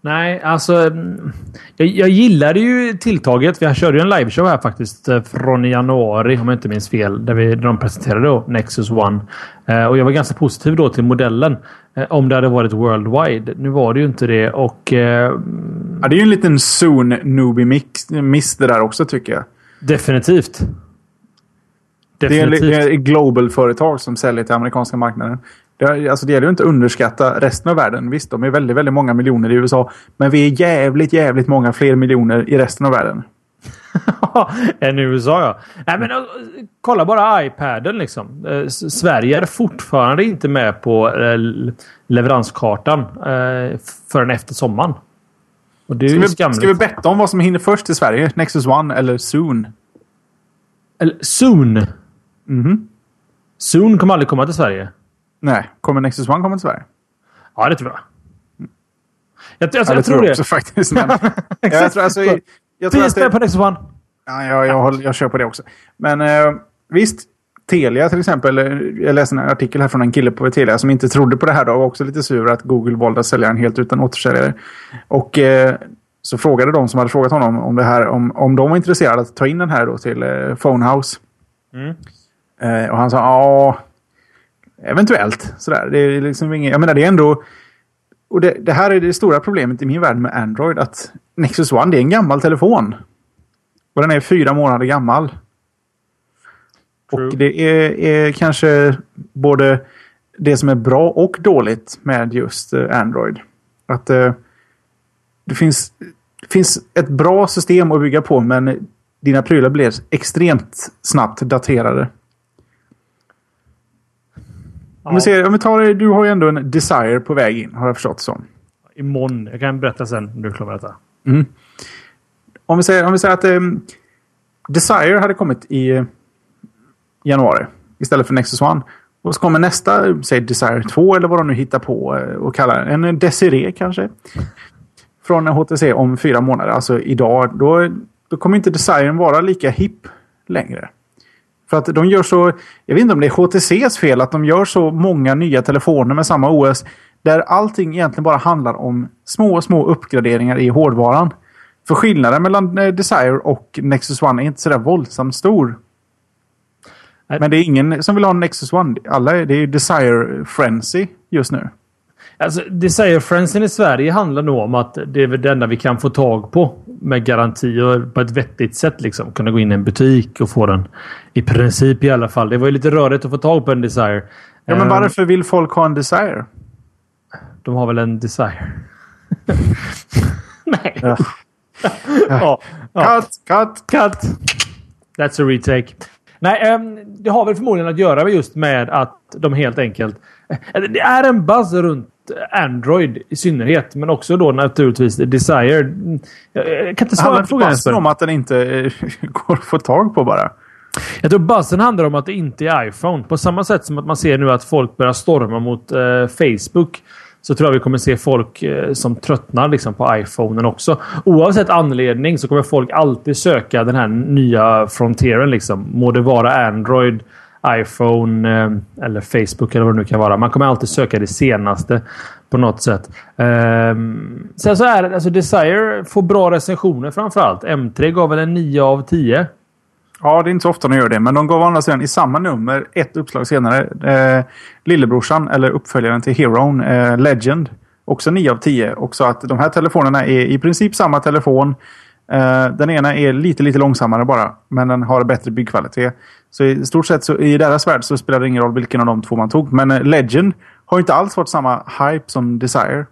Speaker 2: Nej, alltså. Jag, jag gillade ju tilltaget. Vi körde ju en liveshow här faktiskt eh, från januari om jag inte minns fel. Där, vi, där de presenterade då Nexus One. Eh, och jag var ganska positiv då till modellen. Eh, om det hade varit worldwide. Nu var det ju inte det och... Eh,
Speaker 3: ja, det är ju en liten newbie mix, miss det där också tycker jag.
Speaker 2: Definitivt.
Speaker 3: Definitivt. Det är ett global företag som säljer till amerikanska marknaden. Det, alltså det gäller ju inte att underskatta resten av världen. Visst, de är väldigt, väldigt många miljoner i USA. Men vi är jävligt, jävligt många fler miljoner i resten av världen.
Speaker 2: än i USA ja. Nej, men, kolla bara iPaden liksom. Uh, Sverige är fortfarande inte med på uh, leveranskartan uh, förrän efter sommaren.
Speaker 3: Och det är ska, vi, skamligt. ska vi betta om vad som hinner först i Sverige? Nexus One eller Soon?
Speaker 2: Eller Soon?
Speaker 3: Mm
Speaker 2: Soon kommer aldrig komma till Sverige.
Speaker 3: Nej. Kommer Nexus One komma till Sverige?
Speaker 2: Ja, det tror jag.
Speaker 3: Jag, jag, jag, jag tror, tror det. också faktiskt. Men, jag tror, alltså,
Speaker 2: jag tror det, på Nexus One.
Speaker 3: Ja, jag, jag, jag kör på det också. Men eh, visst. Telia till exempel. Eh, jag läste en artikel här från en kille på Telia som inte trodde på det här. Då, och var också lite sur att Google valde att sälja den helt utan återsäljare. Och eh, så frågade de som hade frågat honom om det här. Om, om de var intresserade att ta in den här då till eh, Phonehouse. Mm. Eh, och han sa ja Eventuellt. Sådär. Det är liksom ingen, jag menar det är ändå... Och det, det, här är det stora problemet i min värld med Android. Att Nexus One det är en gammal telefon. Och den är fyra månader gammal. True. Och det är, är, kanske både det som är bra och dåligt med just uh, Android. Att uh, det finns, det finns ett bra system att bygga på men dina prylar blir extremt snabbt daterade. Om, vi ser, om vi tar du har ju ändå en Desire på väg in, har jag förstått som.
Speaker 2: Imorgon. Jag kan berätta sen när du är klar med detta.
Speaker 3: Mm. Om, vi säger, om vi säger att um, Desire hade kommit i uh, januari istället för Nexus One. Och så kommer nästa, säg Desire 2 eller vad de nu hittar på uh, och kallar En Desiree kanske. Från HTC om fyra månader, alltså idag. Då, då kommer inte Desiren vara lika hipp längre. För att de gör så, jag vet inte om det är HTCs fel, att de gör så många nya telefoner med samma OS. Där allting egentligen bara handlar om små, små uppgraderingar i hårdvaran. För skillnaden mellan eh, Desire och Nexus One är inte sådär våldsamt stor. Men det är ingen som vill ha Nexus One. Alla det är Desire Frenzy just nu.
Speaker 2: Alltså, Desire Frenzy i Sverige handlar nog om att det är väl det enda vi kan få tag på med garantier på ett vettigt sätt. Liksom. Kunna gå in i en butik och få den. I princip i alla fall. Det var ju lite rörigt att få tag på en Desire.
Speaker 3: Ja, men varför vill folk ha en Desire?
Speaker 2: De har väl en Desire? Nej.
Speaker 3: Ja.
Speaker 2: ja.
Speaker 3: Cut, cut,
Speaker 2: cut. That's a retake. Nej, um, det har väl förmodligen att göra just med att de helt enkelt... Det är en buzz runt Android i synnerhet, men också då naturligtvis Desire. Jag kan inte svara på frågan.
Speaker 3: Det om att den inte går att få tag på bara.
Speaker 2: Jag tror buzzen handlar om att det inte är iPhone. På samma sätt som att man ser nu att folk börjar storma mot eh, Facebook så tror jag vi kommer se folk eh, som tröttnar liksom, på iPhonen också. Oavsett anledning så kommer folk alltid söka den här nya frontieren. Liksom. Må det vara Android, iPhone eh, eller Facebook eller vad det nu kan vara. Man kommer alltid söka det senaste på något sätt. Ehm, sen så är det, alltså Desire får bra recensioner framförallt. M3 gav väl en 9 av 10.
Speaker 3: Ja, det är inte så ofta de gör det. Men de gav å andra sidan i samma nummer, ett uppslag senare, eh, lillebrorsan, eller uppföljaren till Heron, eh, Legend. Också 9 av 10. Också att de här telefonerna är i princip samma telefon. Eh, den ena är lite, lite långsammare bara. Men den har bättre byggkvalitet. Så i stort sett så i deras värld så spelar det ingen roll vilken av de två man tog. Men eh, Legend har inte alls varit samma hype som Desire.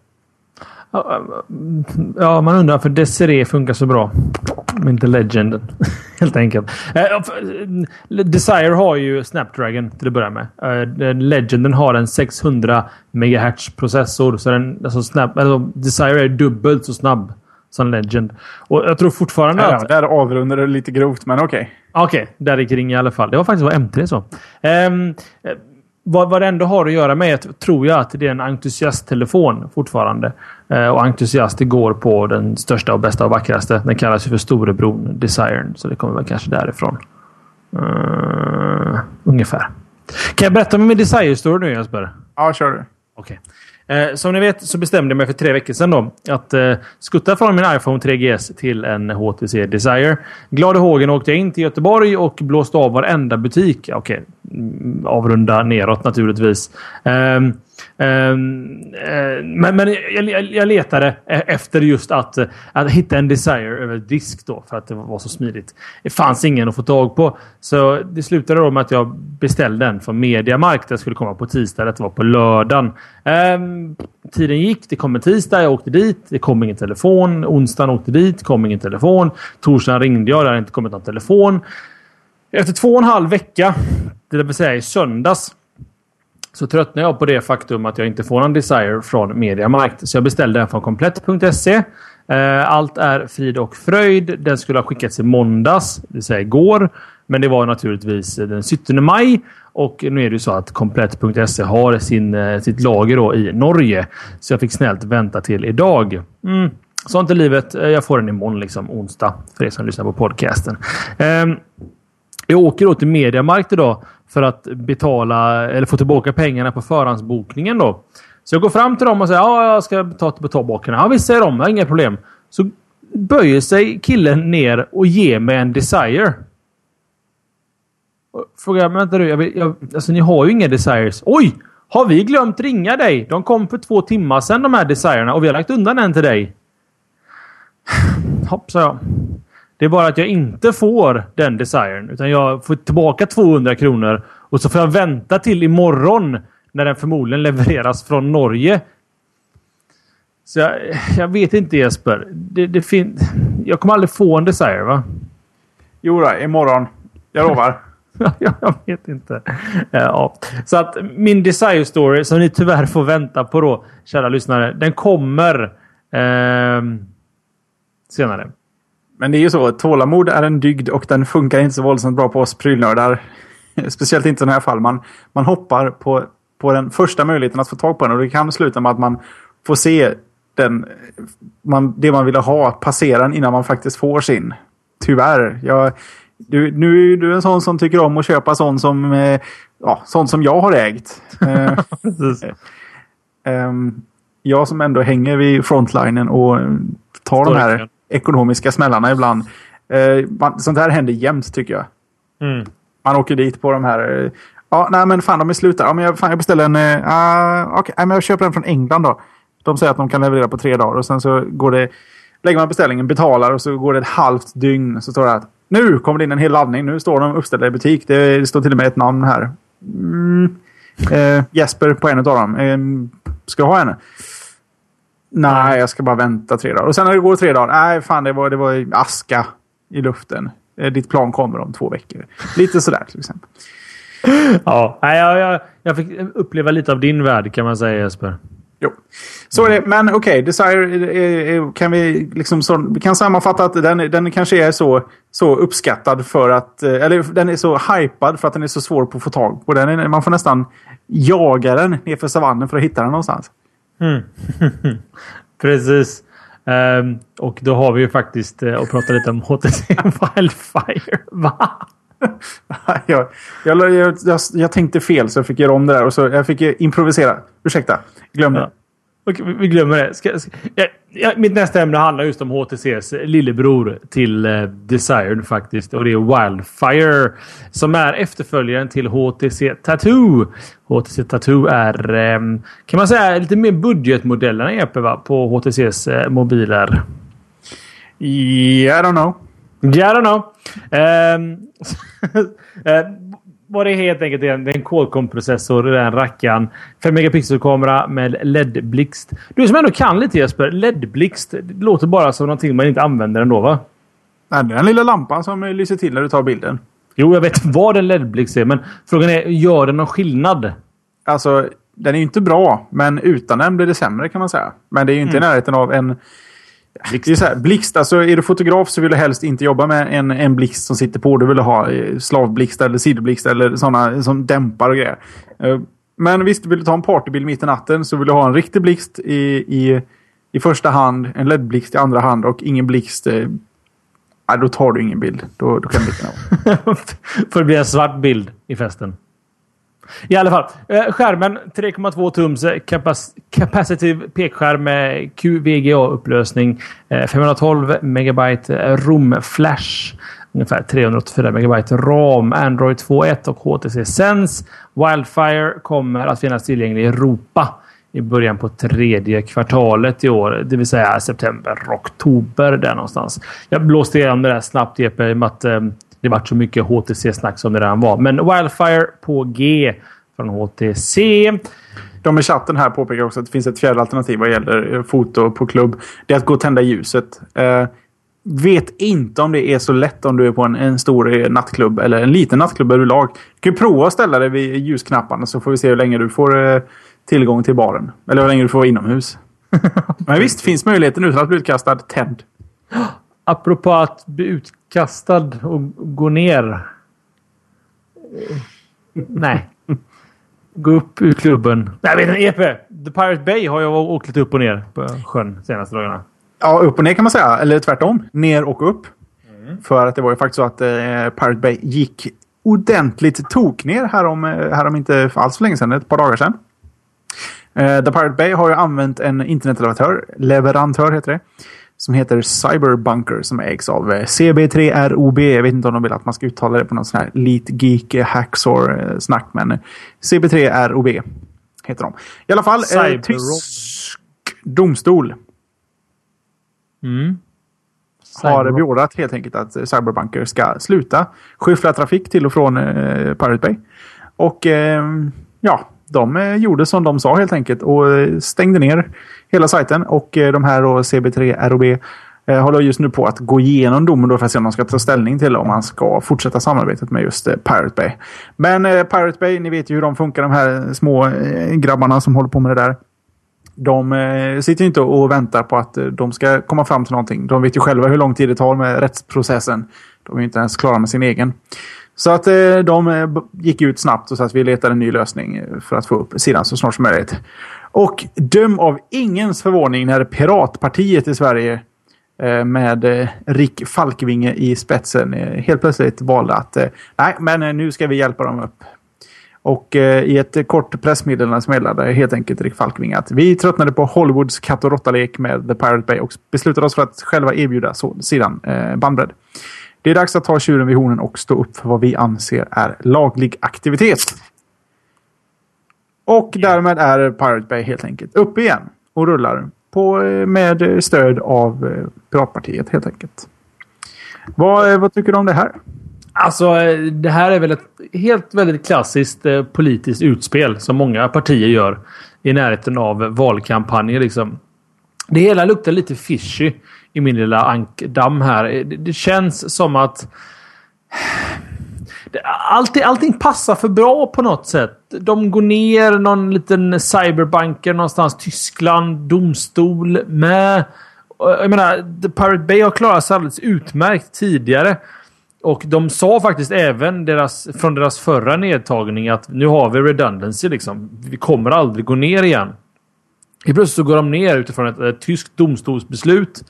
Speaker 2: Ja, man undrar för Desiree funkar så bra. Men inte Legenden. Helt enkelt. Eh, Desire har ju Snapdragon till att börja med. Eh, Legenden har en 600 MHz processor. Så den, alltså Snap, alltså Desire är dubbelt så snabb som Legend. Och jag tror fortfarande
Speaker 3: ja,
Speaker 2: att...
Speaker 3: Där avrundar det lite grovt, men okej. Okay.
Speaker 2: Okej, okay, där kring i alla fall. Det var faktiskt vad M3 så. Um, vad, vad det ändå har att göra med tror jag att det är en entusiasttelefon fortfarande. Eh, och entusiaster går på den största och bästa och vackraste. Den kallas ju för storebron Desiren. Så det kommer väl kanske därifrån. Uh, ungefär. Kan jag berätta om min Desire-story nu Jesper?
Speaker 3: Ja, kör du.
Speaker 2: Okej. Eh, som ni vet så bestämde jag mig för tre veckor sedan då, att eh, skutta från min iPhone 3GS till en HTC Desire. Glad i hågen åkte jag in till Göteborg och blåste av varenda butik. Okej, mm, avrunda neråt naturligtvis. Eh, Ehm, eh, men, men jag, jag, letade e-, efter just att, att hitta en Desire över disk då för att det var så smidigt. Det fanns ingen att få tag på. Så det slutade då med att jag beställde den från Mediamarkt. Den skulle komma på tisdag. Det var på lördagen. Ehm, tiden gick. Det kom en tisdag. Jag åkte dit. Det kom ingen telefon. Onsdagen åkte dit. kom ingen telefon. Torsdagen ringde jag. Det hade inte kommit någon telefon. Efter två och en halv vecka, det vill säga i söndags, så tröttnade jag på det faktum att jag inte får någon Desire från Mediamarkt. Så jag beställde den från komplett.se. Eh, allt är frid och fröjd. Den skulle ha skickats i måndags, det vill säga igår. Men det var naturligtvis den 17 maj. Och nu är det ju så att komplett.se har sin, eh, sitt lager då i Norge. Så jag fick snällt vänta till idag. Mm. Sånt är livet. Eh, jag får den imorgon, liksom onsdag, för er som lyssnar på podcasten. Ehm, jag åker då till Mediamarkt idag för att betala eller få tillbaka pengarna på förhandsbokningen då. Så jag går fram till dem och säger ja, jag ska ta tillbaka Ja, visst säger de. Jag har inga problem. Så böjer sig killen ner och ger mig en Desire. Frågar jag, vänta du, jag, vill, jag, alltså ni har ju inga Desires. Oj! Har vi glömt ringa dig? De kom för två timmar sedan de här Desirerna och vi har lagt undan en till dig. Hopp, sa jag. Det är bara att jag inte får den desiren. Utan jag får tillbaka 200 kronor. Och så får jag vänta till imorgon. När den förmodligen levereras från Norge. Så jag, jag vet inte Jesper. Det, det fin jag kommer aldrig få en Desire va?
Speaker 3: Jo då, imorgon. Jag lovar.
Speaker 2: jag vet inte. Ja. Så att min Desire Story som ni tyvärr får vänta på då, kära lyssnare. Den kommer eh, senare.
Speaker 3: Men det är ju så, tålamod är en dygd och den funkar inte så våldsamt bra på oss prylnördar. Speciellt inte i sådana här fall. Man, man hoppar på, på den första möjligheten att få tag på den och det kan sluta med att man får se den, man, det man ville ha passera innan man faktiskt får sin. Tyvärr. Jag, du, nu är du en sån som tycker om att köpa sånt som, eh, ja, sånt som jag har ägt. Eh, ehm, jag som ändå hänger vid frontlinen och tar de här ekonomiska smällarna ibland. Man, sånt här händer jämt tycker jag. Mm. Man åker dit på de här... Ja, nej men fan de är slut Ja, men jag, fan, jag beställer en... Uh, okay, men jag köper en från England då. De säger att de kan leverera på tre dagar och sen så går det... Lägger man beställningen, betalar och så går det ett halvt dygn. Så står det att nu kommer det in en hel laddning. Nu står de uppställda i butik. Det, det står till och med ett namn här. Mm. Eh, Jesper på en av dem. Eh, ska jag ha henne? Nej, jag ska bara vänta tre dagar. Och sen när det går tre dagar. Nej, fan det var, det var aska i luften. Eh, ditt plan kommer om två veckor. Lite sådär till exempel.
Speaker 2: Ja, jag, jag, jag fick uppleva lite av din värld kan man säga Jesper.
Speaker 3: Jo. Så är det. Men okej, okay, Desire kan vi liksom så, vi kan sammanfatta att den, den kanske är så, så uppskattad för att... Eh, eller den är så hypad för att den är så svår att få tag på. Den är, man får nästan jaga den nerför savannen för att hitta den någonstans. Mm.
Speaker 2: Precis. Um, och då har vi ju faktiskt uh, och pratat lite om HTC Wildfire. Va?
Speaker 3: jag, jag, jag, jag, tänkte fel så jag fick göra om det där och så jag fick improvisera. Ursäkta, glömde. Ja.
Speaker 2: Okej, vi glömmer det. Ska, ska, ja, mitt nästa ämne handlar just om HTCs lillebror till uh, Desired faktiskt. Och det är Wildfire. Som är efterföljaren till HTC Tattoo. HTC Tattoo är, um, kan man säga, lite mer budgetmodellerna EP va? på HTCs eh, mobiler.
Speaker 3: Yeah, I don't know.
Speaker 2: Yeah, I don't know. Um, vad det helt enkelt en, det är en Qualcomm-processor i den rackaren. 5 megapixel-kamera med LED-blixt. Du som ändå kan lite Jesper. LED-blixt låter bara som någonting man inte använder ändå va?
Speaker 3: Nej, det är den lilla lampan som lyser till när du tar bilden.
Speaker 2: Jo, jag vet vad en LED-blixt är, men frågan är, gör den någon skillnad?
Speaker 3: Alltså, den är ju inte bra, men utan den blir det sämre kan man säga. Men det är ju inte mm. i närheten av en Blixt. Det är så här, blixt, alltså är du fotograf så vill du helst inte jobba med en, en blixt som sitter på. Du vill ha eh, slavblixt eller sidoblixt eller sådana som dämpar och grejer. Eh, men visst, vill du ta en partybild mitt i natten så vill du ha en riktig blixt i, i, i första hand, en LED-blixt i andra hand och ingen blixt eh, Nej, då tar du ingen bild. Då, då kan du
Speaker 2: inte För det blir en svart bild i festen. I alla fall. Eh, skärmen 3,2 tums eh, capacitive pekskärm med QVGA-upplösning. 512 eh, megabyte eh, ROM-flash. Ungefär 384 megabyte RAM. Android 2.1 och HTC Sense. Wildfire kommer att finnas tillgänglig i Europa i början på tredje kvartalet i år. Det vill säga september, oktober där någonstans. Jag blåste igenom det där snabbt Jeppe i och med att det vart så mycket HTC-snack som det redan var. Men Wildfire på G från HTC.
Speaker 3: De i chatten här påpekar också att det finns ett fjärde alternativ vad gäller eh, foto på klubb. Det är att gå och tända ljuset. Uh, vet inte om det är så lätt om du är på en, en stor eh, nattklubb eller en liten nattklubb överlag. Du kan prova att ställa dig vid ljusknapparna så får vi se hur länge du får uh, tillgång till baren. Eller hur länge du får vara inomhus. Men visst finns möjligheten utan att bli utkastad. Tänd.
Speaker 2: Apropå att bli utkastad och gå ner. Nej. Gå upp ur klubben. Nej, vet inte. EP! The Pirate Bay har jag åkt lite upp och ner på sjön senaste dagarna.
Speaker 3: Ja, upp och ner kan man säga. Eller tvärtom. Ner och upp. Mm. För att det var ju faktiskt så att eh, Pirate Bay gick ordentligt tok ner härom, eh, härom inte alls för länge sedan. Ett par dagar sedan. Eh, The Pirate Bay har ju använt en internetleverantör. Leverantör heter det som heter Cyberbunker som ägs av eh, CB3ROB. Jag vet inte om de vill att man ska uttala det på någon sån här Elite Geek eh, Hacksaw-snack, men eh, CB3ROB heter de. I alla fall, eh, tysk domstol. Mm. Har beordrat helt enkelt att Cyberbunker ska sluta skyffla trafik till och från eh, Pirate Bay. Och eh, ja, de eh, gjorde som de sa helt enkelt och eh, stängde ner hela sajten. Och eh, de här då, CB3 ROB håller just nu på att gå igenom domen då för att se om de ska ta ställning till om man ska fortsätta samarbetet med just Pirate Bay. Men Pirate Bay, ni vet ju hur de funkar, de här små grabbarna som håller på med det där. De sitter inte och väntar på att de ska komma fram till någonting. De vet ju själva hur lång tid det tar med rättsprocessen. De är inte ens klara med sin egen. Så att eh, de eh, gick ut snabbt och sa att vi letar en ny lösning eh, för att få upp sidan så snart som möjligt. Och döm av ingens förvåning när Piratpartiet i Sverige med Rick Falkvinge i spetsen helt plötsligt valde att nej, men nu ska vi hjälpa dem upp. Och i ett kort pressmeddelande så meddelade helt enkelt Rick Falkvinge att vi tröttnade på Hollywoods katt och råttalek med The Pirate Bay och beslutade oss för att själva erbjuda sidan bandbredd. Det är dags att ta tjuren vid hornen och stå upp för vad vi anser är laglig aktivitet. Och därmed är Pirate Bay helt enkelt uppe igen och rullar på, eh, med stöd av eh, Piratpartiet helt enkelt. Vad, eh, vad tycker du om det här?
Speaker 2: Alltså, det här är väl ett helt väldigt klassiskt eh, politiskt utspel som många partier gör i närheten av valkampanjer. Liksom. Det hela luktar lite fishy i min lilla ankdamm här. Det, det känns som att Allting, allting passar för bra på något sätt. De går ner någon liten cyberbanker någonstans. Tyskland, domstol med. Jag menar, The Pirate Bay har klarat sig alldeles utmärkt tidigare. Och de sa faktiskt även deras, från deras förra nedtagning att nu har vi redundancy liksom. Vi kommer aldrig gå ner igen. I plötsligt så går de ner utifrån ett, ett tyskt domstolsbeslut.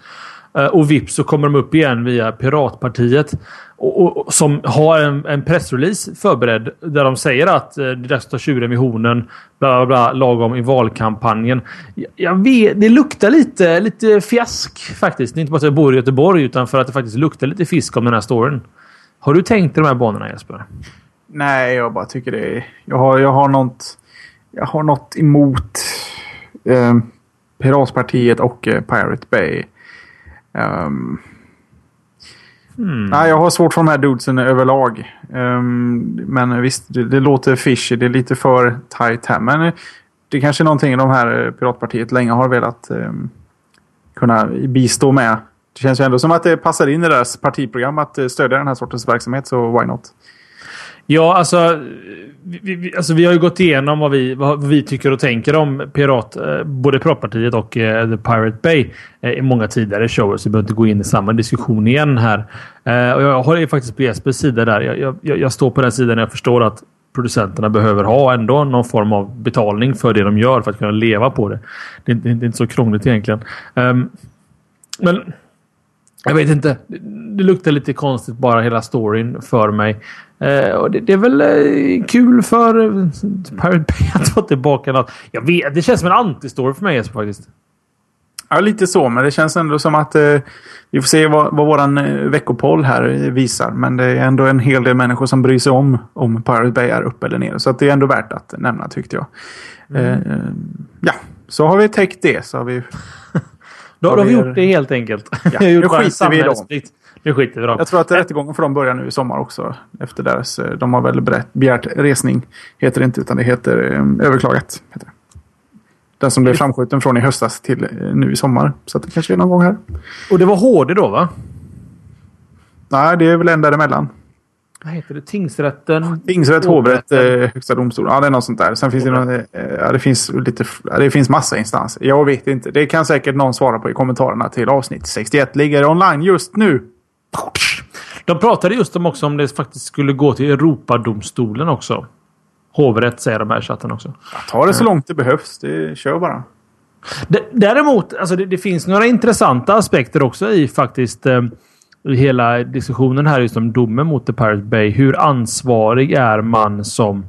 Speaker 2: Eh, och vips så kommer de upp igen via Piratpartiet. Och, och, som har en, en pressrelease förberedd där de säger att eh, det är dags att ta tjuren vid hornen. Bla, bla, bla, lagom i valkampanjen. Jag, jag vet, det luktar lite, lite fiask faktiskt. Det är inte bara att jag bor i Göteborg utan för att det faktiskt luktar lite fisk om den här storyn. Har du tänkt i de här banorna Jesper?
Speaker 3: Nej, jag bara tycker det är... Jag har, jag har något... Jag har något emot eh, Piratpartiet och eh, Pirate Bay. Um, mm. Nej, jag har svårt för de här dudesen överlag. Um, men visst, det, det, låter fishy. Det är lite för tight här. Men det kanske är någonting de här eh, Piratpartiet länge har velat um, kunna bistå med. Det känns ju ändå som att det passar in i deras partiprogram att eh, stödja den här sortens verksamhet, så why not?
Speaker 2: Ja, alltså vi, vi, alltså vi har ju gått igenom vad vi, vad vi tycker och tänker om Pirat, eh, både Piratpartiet och eh, The Pirate Bay eh, i många tidigare shower, så vi behöver inte gå in i samma diskussion igen här. Eh, och jag håller faktiskt på Jespers sida där. Jag, jag, jag står på den sidan jag förstår att producenterna behöver ha ändå någon form av betalning för det de gör för att kunna leva på det. Det är, det är inte så krångligt egentligen. Um, men jag vet inte. Det luktar lite konstigt bara hela storyn för mig. Eh, och det, det, är väl eh, kul för eh, Pirate Bay att få tillbaka något. Jag vet, det känns som en anti-story för mig Jesper, faktiskt.
Speaker 3: Ja, lite så. Men det känns ändå som att eh, vi får se vad, vad våran eh, veckopoll här visar. Men det är ändå en hel del människor som bryr sig om om Pirate Bay är uppe eller ner. Så att det är ändå värt att nämna tyckte jag. Mm. Eh, ja, så har vi täckt det. Så har vi
Speaker 2: då har vi gjort det helt enkelt.
Speaker 3: Ja, nu skiter vi i dem.
Speaker 2: Nu skiter vi dem.
Speaker 3: Jag tror att rättegången för dem börjar nu i sommar också. Efter deras, de har väl begärt resning. Heter det inte, utan det heter eh, överklagat. Heter det. Den som blev framskjuten från i höstas till eh, nu i sommar. Så att det kanske är någon gång här.
Speaker 2: Och det var HD då va?
Speaker 3: Nej, det är väl en däremellan
Speaker 2: vad heter det? Tingsrätten?
Speaker 3: Tingsrätt, hovrätt, eh, högsta domstolen. Ja, det är något sånt där. Sen finns det, någon, eh, ja, det finns lite... Det finns massa instanser. Jag vet inte. Det kan säkert någon svara på i kommentarerna till avsnitt 61. Ligger online just nu.
Speaker 2: De pratade just om också om det faktiskt skulle gå till Europadomstolen också. Hovrätt säger de här i chatten också.
Speaker 3: Ta det så långt det behövs. Det, kör bara.
Speaker 2: Däremot, alltså det, det, finns några intressanta aspekter också i faktiskt eh, hela diskussionen här just om domen mot The Pirate Bay. Hur ansvarig är man som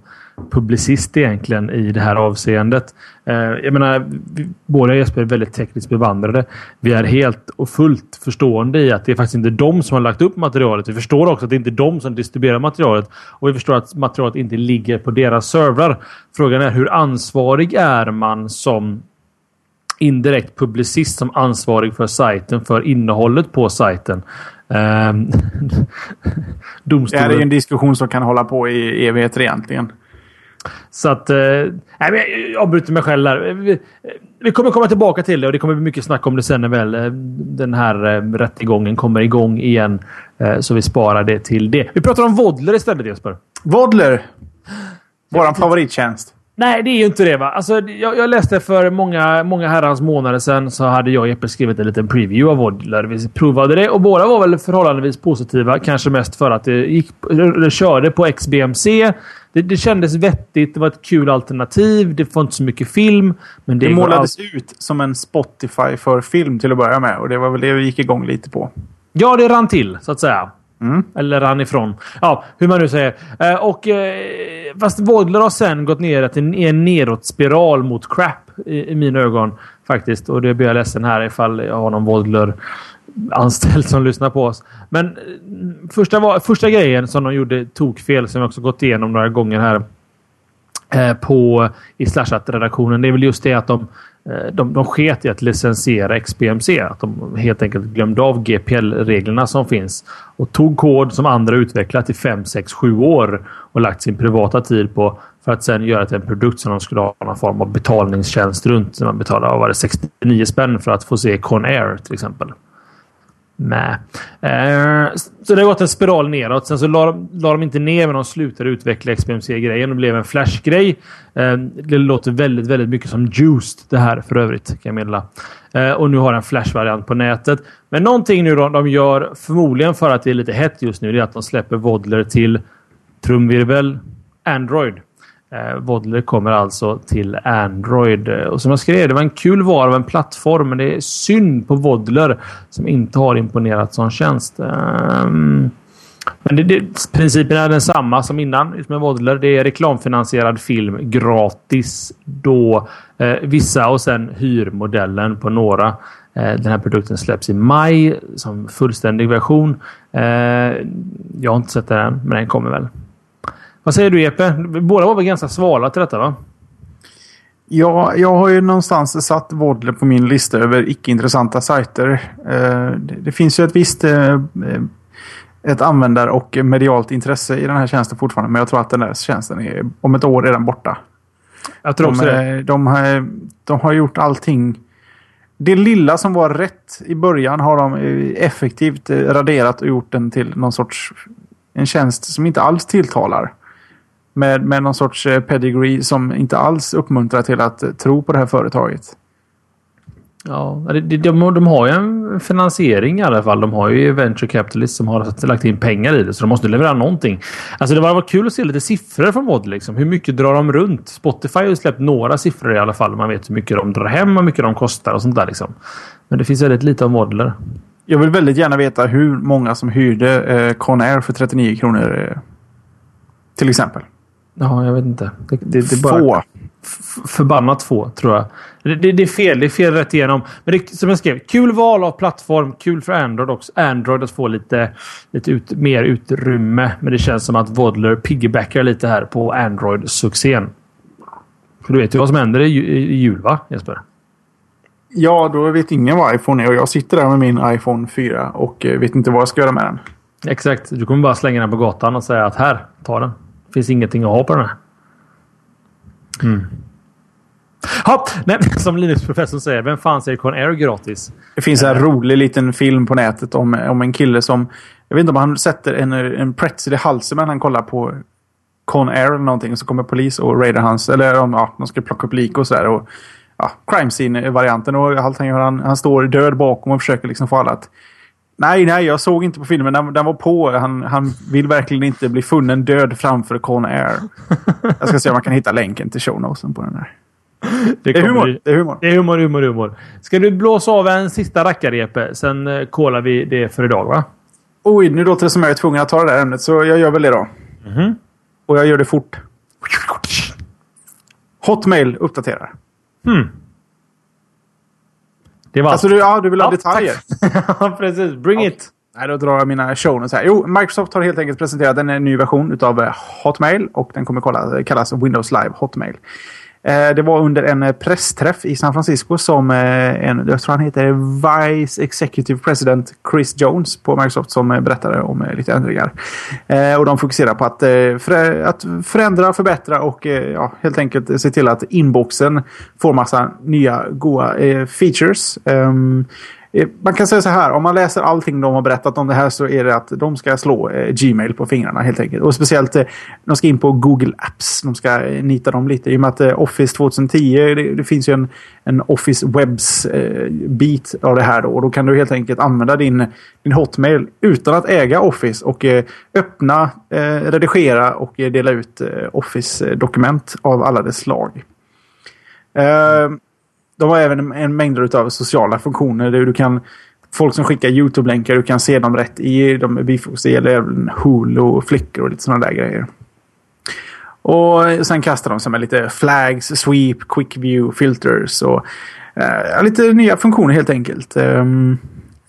Speaker 2: publicist egentligen i det här avseendet? Eh, jag menar, vi, båda Jesper är väldigt tekniskt bevandrade. Vi är helt och fullt förstående i att det är faktiskt inte de som har lagt upp materialet. Vi förstår också att det inte är de som distribuerar materialet och vi förstår att materialet inte ligger på deras servrar. Frågan är hur ansvarig är man som indirekt publicist som ansvarig för sajten, för innehållet på sajten.
Speaker 3: Um, domstolen. Det är en diskussion som kan hålla på i evigheter egentligen.
Speaker 2: Så att... Eh, nej, jag avbryter mig själv där. Vi, vi, kommer komma tillbaka till det och det kommer bli mycket snack om det sen när väl eh, den här eh, rättegången kommer igång igen. Eh, så vi sparar det till det. Vi pratar om Vodler istället Jesper.
Speaker 3: Vodler! Våran favorittjänst.
Speaker 2: Nej, det är ju inte det. va? Alltså, jag, jag, läste för många, många herrans månader sedan så hade jag och Jeppe skrivit en liten preview av Oddler. Vi provade det och båda var väl förhållandevis positiva. Kanske mest för att det, gick, det körde på XBMC. Det, det kändes vettigt. Det var ett kul alternativ. Det var inte så mycket film. Men det,
Speaker 3: det målades all... ut som en Spotify för film till att börja med. Och det var väl det vi gick igång lite på.
Speaker 2: Ja, det rann till så att säga. Mm. Eller rann ifrån. Ja, hur man nu säger. Eh, och, eh, fast Vodler har sen gått ner i en nedåtspiral mot crap i, i mina ögon. Faktiskt. Och det blir jag ledsen här ifall jag har någon Vodler anställd som lyssnar på oss. Men eh, första, var, första grejen som de gjorde tokfel som jag också gått igenom några gånger här eh, på i Slashat-redaktionen. Det är väl just det att de, Eh, de, de sket i att licensiera XBMC. Att de helt enkelt glömde av GPL-reglerna som finns och tog kod som andra utvecklat i 5, 6, 7 år och lagt sin privata tid på för att sen göra till en produkt som de skulle ha någon form av betalningstjänst runt. Man betalar var det 69 spänn för att få se Conair till exempel Eh, så det har gått en spiral neråt. Sen så la, la de inte ner men de slutade utveckla XBMC-grejen och blev en Flash-grej. Eh, det låter väldigt, väldigt mycket som Juiced det här för övrigt kan jag meddela. Eh, och nu har en Flash-variant på nätet. Men någonting nu då de gör förmodligen för att det är lite hett just nu. Det är att de släpper Vodler till trumvirvel Android. Eh, Vodler kommer alltså till Android. Eh, och som jag skrev, det var en kul var av en plattform, men det är synd på Vodler som inte har imponerat som tjänst. Um, men det, det, principen är densamma som innan med Vodler. Det är reklamfinansierad film gratis då eh, vissa och sen hyrmodellen på några. Eh, den här produkten släpps i maj som fullständig version. Eh, jag har inte sett den än, men den kommer väl. Vad säger du Jeppe? Båda var väl ganska svala till detta va?
Speaker 3: Ja, jag har ju någonstans satt Vodler på min lista över icke-intressanta sajter. Eh, det finns ju ett visst eh, ett användar och medialt intresse i den här tjänsten fortfarande. Men jag tror att den där tjänsten är om ett år redan borta.
Speaker 2: Jag tror också
Speaker 3: de,
Speaker 2: det.
Speaker 3: De har, de har gjort allting. Det lilla som var rätt i början har de effektivt raderat och gjort den till någon sorts en tjänst som inte alls tilltalar med, med någon sorts eh, pedigree som inte alls uppmuntrar till att eh, tro på det här företaget.
Speaker 2: Ja, de, de, de har ju en finansiering i alla fall. De har ju venture capitalists som har lagt in pengar i det, så de måste leverera någonting. Alltså det var, var kul att se lite siffror från Mod. Liksom. Hur mycket drar de runt? Spotify har ju släppt några siffror i alla fall. Man vet hur mycket de drar hem och hur mycket de kostar och sånt där. Liksom. Men det finns väldigt lite av Modler.
Speaker 3: Jag vill väldigt gärna veta hur många som hyrde eh, Conair för 39 kronor. Eh, till exempel.
Speaker 2: Ja, jag vet inte. Det, det, det bara få. Förbannat få, tror jag. Det, det, är fel. Det är fel rätt igenom. Men det, som jag skrev, kul val av plattform. Kul för Android också. Android att få lite, lite ut, mer utrymme. Men det känns som att Vodler piggybackar lite här på Android-succén. För du vet ju vad som händer i, i jul, va Jesper?
Speaker 3: Ja, då vet ingen vad iPhone är och jag sitter där med min iPhone 4 och eh, vet inte vad jag ska göra med den.
Speaker 2: Exakt. Du kommer bara slänga den på gatan och säga att här, ta den finns ingenting att ha på den här. Mm. Ha, nej, som Linux-professorn säger, vem fan säger Conair gratis?
Speaker 3: Det finns en rolig liten film på nätet om, om en kille som... Jag vet inte om han sätter en, en pretzel i halsen men han kollar på Conair eller någonting. Och så kommer polis och raidar hans... Eller om ja, de ska plocka upp lik och sådär. Och, ja, crime scene-varianten. Och allting, han, han står död bakom och försöker liksom få alla att Nej, nej, jag såg inte på filmen. Den, den var på. Han, han vill verkligen inte bli funnen död framför Con Air. Jag ska se om man kan hitta länken till show på den här. Det, det, är humor. det är humor.
Speaker 2: Det är humor, humor, humor. Ska du blåsa av en sista rackarrepe? Sen uh, kollar vi det för idag, va?
Speaker 3: Oj, nu låter det som jag är tvungen att ta det där ämnet, så jag gör väl det då. Mm -hmm. Och jag gör det fort. Hotmail uppdaterar. Hmm.
Speaker 2: Det var
Speaker 3: alltså, du, ja, du vill ha ja, detaljer?
Speaker 2: Ja, precis. Bring ja. it!
Speaker 3: Nej, då drar jag mina show här. Jo, Microsoft har helt enkelt presenterat en ny version av eh, Hotmail och den kommer kallas Windows Live Hotmail. Eh, det var under en eh, pressträff i San Francisco som eh, en, jag tror han heter Vice Executive President Chris Jones på Microsoft som berättade om lite ändringar. Och de fokuserar på att, att förändra, förbättra och ja, helt enkelt se till att inboxen får massa nya goa features. Ehm, Eh, man kan säga så här, om man läser allting de har berättat om det här så är det att de ska slå eh, Gmail på fingrarna helt enkelt. Och speciellt, eh, de ska in på Google Apps. De ska eh, nita dem lite. I och med att eh, Office 2010, eh, det, det, finns ju en, en Office Webs-bit av det här då. Och då kan du helt enkelt använda din, din Hotmail utan att äga Office och öppna, redigera och dela ut Office-dokument av alla dess slag. Mm de har även en mängd av sociala funktioner där du kan Folk som skickar YouTube-länkar, du kan se dem rätt i de bifogs. Det gäller även Hulu och flickor och lite sådana där grejer. Och sen kastar de sig med lite flags, sweep, quick view, filters och eh, lite nya funktioner helt enkelt. Um,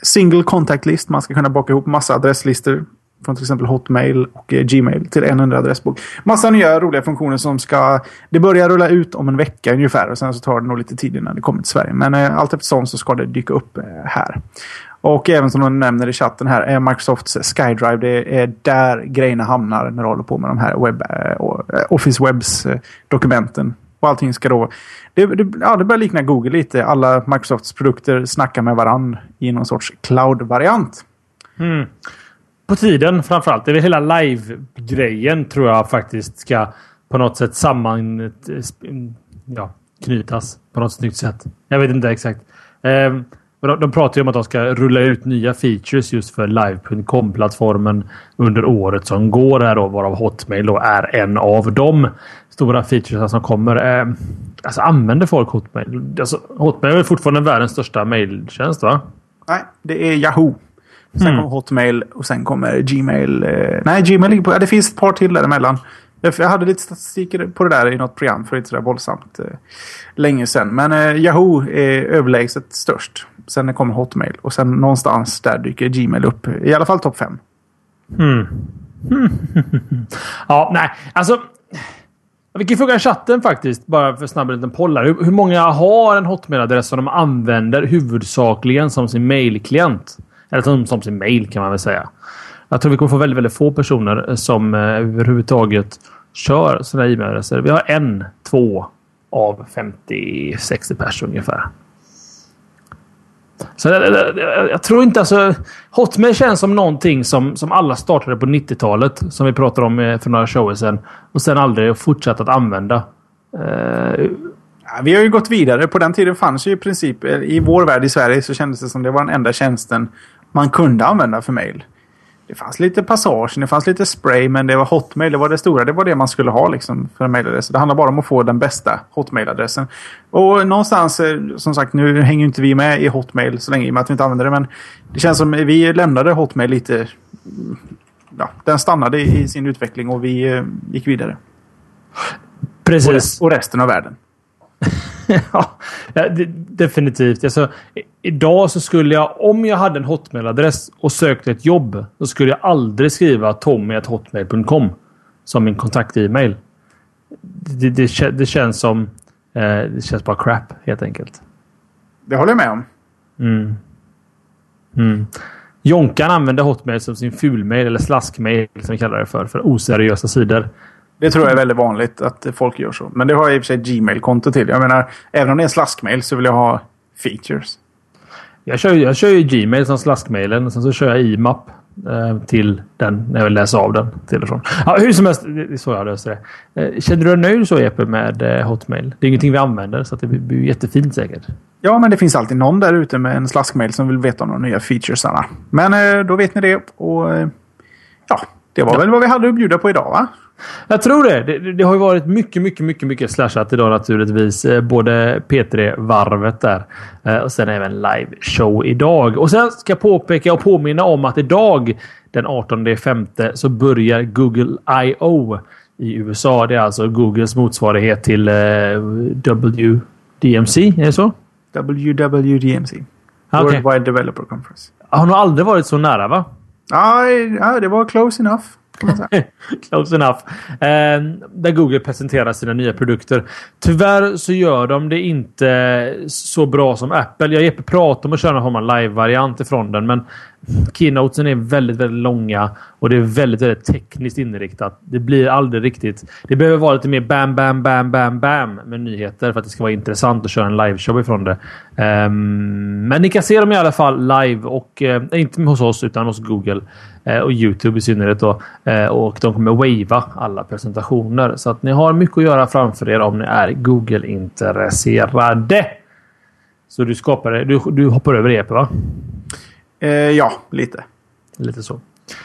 Speaker 3: single contact list, man ska kunna baka ihop massa adresslistor från till exempel Hotmail och eh, Gmail till en enda adressbok. Massa nya roliga funktioner som ska... Det börjar rulla ut om en vecka ungefär och sen så tar det nog lite tid innan det kommer till Sverige. Men eh, allt eftersom så ska det dyka upp eh, här. Och även som de nämner i chatten här, är Microsofts SkyDrive. Det är där grejerna hamnar när du håller på med de här webb, eh, Office Webs-dokumenten. Och allting ska då... Det, det, ja, det börjar likna Google lite. Alla Microsofts produkter snackar med varann i någon sorts cloud-variant.
Speaker 2: Mm på tiden framförallt. Det är väl hela live-grejen tror jag faktiskt ska på något sätt samman... Ja, knytas på något snyggt sätt. Jag vet inte exakt. Eh, de, de pratar ju om att de ska rulla ut nya features just för live.com-plattformen under året som går här då, varav Hotmail då är en av de stora features som kommer. Eh, alltså använder folk Hotmail? Alltså, Hotmail är fortfarande världens största mejltjänst va?
Speaker 3: Nej, det är Yahoo. Sen mm. kommer Hotmail och sen kommer Gmail. Eh, nej, Gmail ligger på... Ja, det finns ett par till däremellan. Jag hade lite statistik på det där i något program för inte så där våldsamt eh, länge sedan. Men eh, Yahoo är överlägset störst. Sen kommer Hotmail och sen någonstans där dyker Gmail upp. I alla fall topp fem.
Speaker 2: Mm. ja, nej, alltså. Vi kan fråga chatten faktiskt, bara för snabb liten poll hur, hur många har en Hotmail-adress som de använder huvudsakligen som sin mailklient? Eller som, som sin mail kan man väl säga. Jag tror vi kommer få väldigt, väldigt få personer eh, som eh, överhuvudtaget kör sådana e-mailadresser. Vi har en, två av 50-60 personer ungefär. Så jag, jag, jag, tror inte alltså... Hotmail känns som någonting som, som alla startade på 90-talet. Som vi pratade om eh, för några shower sedan. Och sen aldrig fortsatt att använda. Uh,
Speaker 3: vi har ju gått vidare. På den tiden fanns ju i princip, i vår värld i Sverige så kändes det som det var den enda tjänsten man kunde använda för mail. Det fanns lite passage, det fanns lite spray, men det var Hotmail. Det var det stora. Det var det man skulle ha liksom, för en mailadress. Det handlar bara om att få den bästa Hotmail-adressen. Och någonstans, eh, som sagt, nu hänger inte vi med i Hotmail så länge i och med att vi inte använder det. Men det känns som vi lämnade Hotmail lite... Ja, den stannade i sin utveckling och vi eh, gick vidare.
Speaker 2: Precis.
Speaker 3: Och, resten av världen.
Speaker 2: ja, definitivt. Alltså, idag så skulle jag, om jag hade en Hotmail-adress och sökte ett jobb, så skulle jag aldrig skriva tommy.hotmail.com som min kontakt-e-mail. Det, det, det, känns som... Eh, det känns bara crap, helt enkelt.
Speaker 3: Det håller jag med om.
Speaker 2: Mm. Mm. Jonkan använder Hotmail som sin fulmail eller slaskmail som vi kallar det för, för oseriösa sidor.
Speaker 3: Det tror jag är väldigt vanligt att folk gör så. Men det har jag i och för sig Gmail-konto till. Jag menar, även om det är en slaskmail så vill jag ha features.
Speaker 2: Jag kör, jag kör ju Gmail som slaskmailen. Sen så kör jag IMAP eh, till den när jag vill läsa av den. Till och från. Ja, hur som helst, det är så jag löser det. Eh, känner du dig nöjd så Jeppe med eh, Hotmail? Det är ingenting vi använder så det blir jättefint säkert.
Speaker 3: Ja, men det finns alltid någon där ute med en slaskmail som vill veta om de nya featuresarna. Men eh, då vet ni det. Och ja, det var ja. väl vad vi hade att bjuda på idag va?
Speaker 2: Jag tror det. det. det. har ju varit mycket, mycket, mycket, mycket slashat idag naturligtvis. Eh, både P3-varvet där eh, och sen även live-show idag. Och sen ska jag påpeka och påminna om att idag den 18 femte så börjar Google I.O. i USA. Det är alltså Googles motsvarighet till eh, WDMC. Är det så?
Speaker 3: WWDMC. Okay. Worldwide Developer Conference.
Speaker 2: Har nog aldrig varit så nära va?
Speaker 3: Ja, det var close enough.
Speaker 2: Close enough. Eh, där Google presenterar sina nya produkter. Tyvärr så gör de det inte så bra som Apple. Jag Jeppe pratar om att köra en live-variant ifrån den, men keynotesen är väldigt, väldigt långa och det är väldigt, väldigt tekniskt inriktat. Det blir aldrig riktigt... Det behöver vara lite mer bam, bam, bam, bam, bam med nyheter för att det ska vara intressant att köra en liveshow ifrån det. Um, men ni kan se dem i alla fall live och uh, inte hos oss utan hos Google uh, och Youtube i synnerhet. Då. Uh, och de kommer wava alla presentationer så att ni har mycket att göra framför er om ni är Google-intresserade. Så du skapar du, du hoppar över EP va?
Speaker 3: Eh, ja, lite.
Speaker 2: Lite så.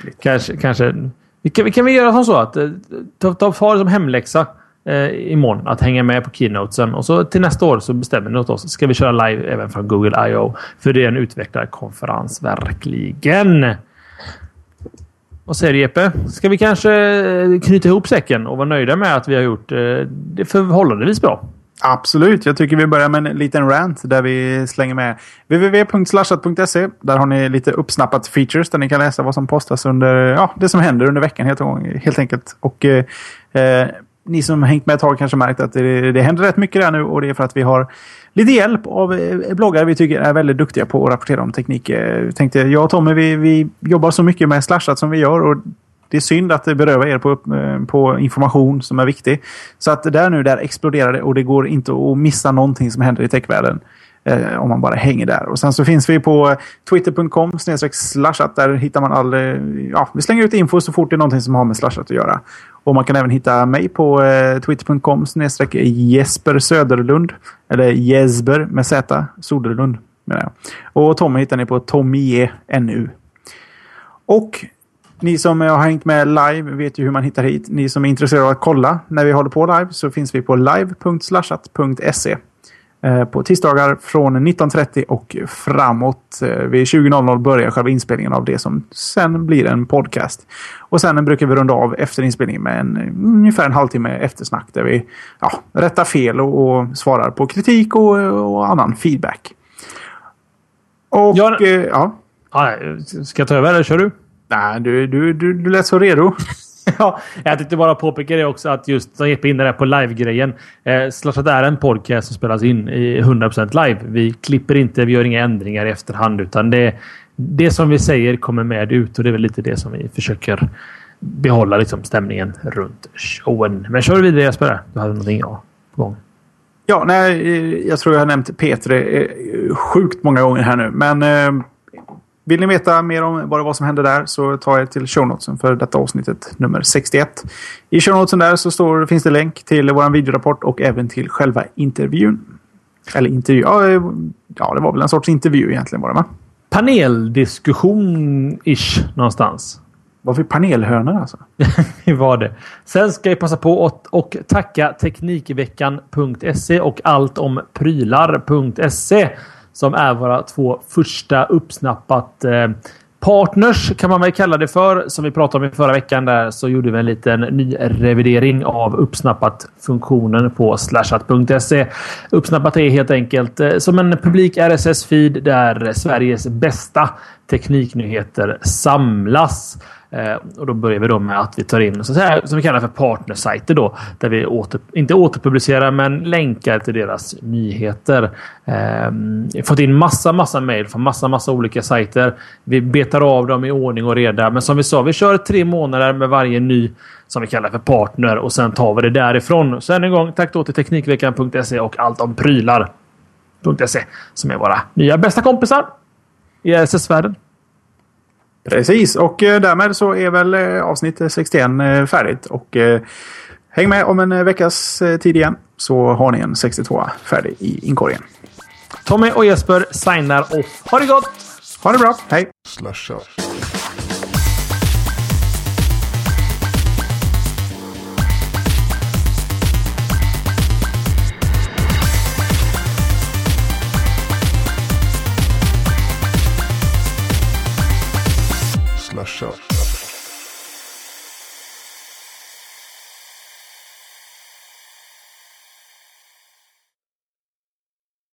Speaker 2: Lite. Kanske, kanske. Vi kan, vi kan vi göra som så att eh, ta, ta, ta det som hemläxa eh, imorgon att hänga med på keynotesen och så till nästa år så bestämmer ni åt oss. Ska vi köra live även från Google I.O. För det är en utvecklarkonferens verkligen. Vad säger du Jeppe? Ska vi kanske eh, knyta ihop säcken och vara nöjda med att vi har gjort eh, det förhållandevis bra?
Speaker 3: Absolut. Jag tycker vi börjar med en liten rant där vi slänger med www.slashat.se. Där har ni lite uppsnappat features där ni kan läsa vad som postas under ja, det som händer under veckan helt, helt enkelt. Och eh, eh, ni som hängt med ett tag kanske märkt att det, det händer rätt mycket där nu och det är för att vi har lite hjälp av eh, bloggare vi tycker är väldigt duktiga på att rapportera om teknik. Jag tänkte, jag och Tommy vi, vi jobbar så mycket med Slashat som vi gör och det är synd att det berövar er på, eh, på information som är viktig. Så att där nu, där exploderar det och det går inte att missa någonting som händer i techvärlden. Eh, om man bara hänger där. Och sen så finns vi på twitter.com slashat. Där hittar man all... Eh, ja, vi slänger ut info så fort det är någonting som har med slashat att göra. Och man kan även hitta mig på eh, twitter.com Jesper Söderlund. Eller Jesper med Z. Soderlund menar jag. Och Tommy hittar ni på Tommy NU. Och ni som har hängt med live vet ju hur man hittar hit. Ni som är intresserade av att kolla när vi håller på live så finns vi på live.slashat.se. Eh, på tisdagar från 19.30 och framåt. Eh, vid 20.00 börjar själva inspelningen av det som sen blir en podcast. Och sen brukar vi runda av efter inspelningen med en, ungefär en halvtimme eftersnack där vi ja, rättar fel och, och svarar på kritik och, och annan feedback. Och ja, eh, ja.
Speaker 2: Ska jag ta över eller kör du?
Speaker 3: Nej, du, du, du, du lät så redo.
Speaker 2: ja, jag tänkte bara påpeka det också att just som Jeppe in där på live-grejen. Eh, Slashat är en podcast som spelas in i 100% live. Vi klipper inte, vi gör inga ändringar i efterhand utan det, det som vi säger kommer med ut och det är väl lite det som vi försöker behålla liksom, stämningen runt showen. Men kör vidare Jesper. Du hade någonting ja, på gång.
Speaker 3: Ja, nej, eh, jag tror jag har nämnt Petre eh, sjukt många gånger här nu. Men eh, vill ni veta mer om vad det var som hände där så ta er till shownotesen för detta avsnittet nummer 61. I shownotesen där så står, finns det länk till vår videorapport och även till själva intervjun. Eller intervju, ja, ja det var väl en sorts intervju egentligen var det va?
Speaker 2: Paneldiskussion-ish någonstans.
Speaker 3: Var vi panelhönor alltså?
Speaker 2: vi var det. Sen ska jag passa på att och tacka Teknikveckan.se och allt om prylar.se som är våra två första uppsnappat eh, partners kan man väl kalla det för. Som vi pratade om i förra veckan där så gjorde vi en liten ny revidering av uppsnappat funktionen på slashat.se. Uppsnappat är helt enkelt eh, som en publik RSS-feed där Sveriges bästa tekniknyheter samlas. Eh, och då börjar vi då med att vi tar in så här, som vi kallar för partnersajter då. Där vi åter, inte återpublicerar men länkar till deras nyheter. Eh, fått in massa, massa mejl från massa, massa olika sajter. Vi betar av dem i ordning och reda. Men som vi sa, vi kör tre månader med varje ny som vi kallar för partner och sen tar vi det därifrån. Så än en gång tack då till Teknikveckan.se och allt om prylar.se som är våra nya bästa kompisar i RSS-världen.
Speaker 3: Precis, och eh, därmed så är väl eh, avsnitt 61 eh, färdigt. Och häng med om en veckas tid igen så har ni en 62 färdig i inkorgen.
Speaker 2: Tommy och Jesper signar off. Ha det gott!
Speaker 3: Ha det bra, hej! Slasha. Show.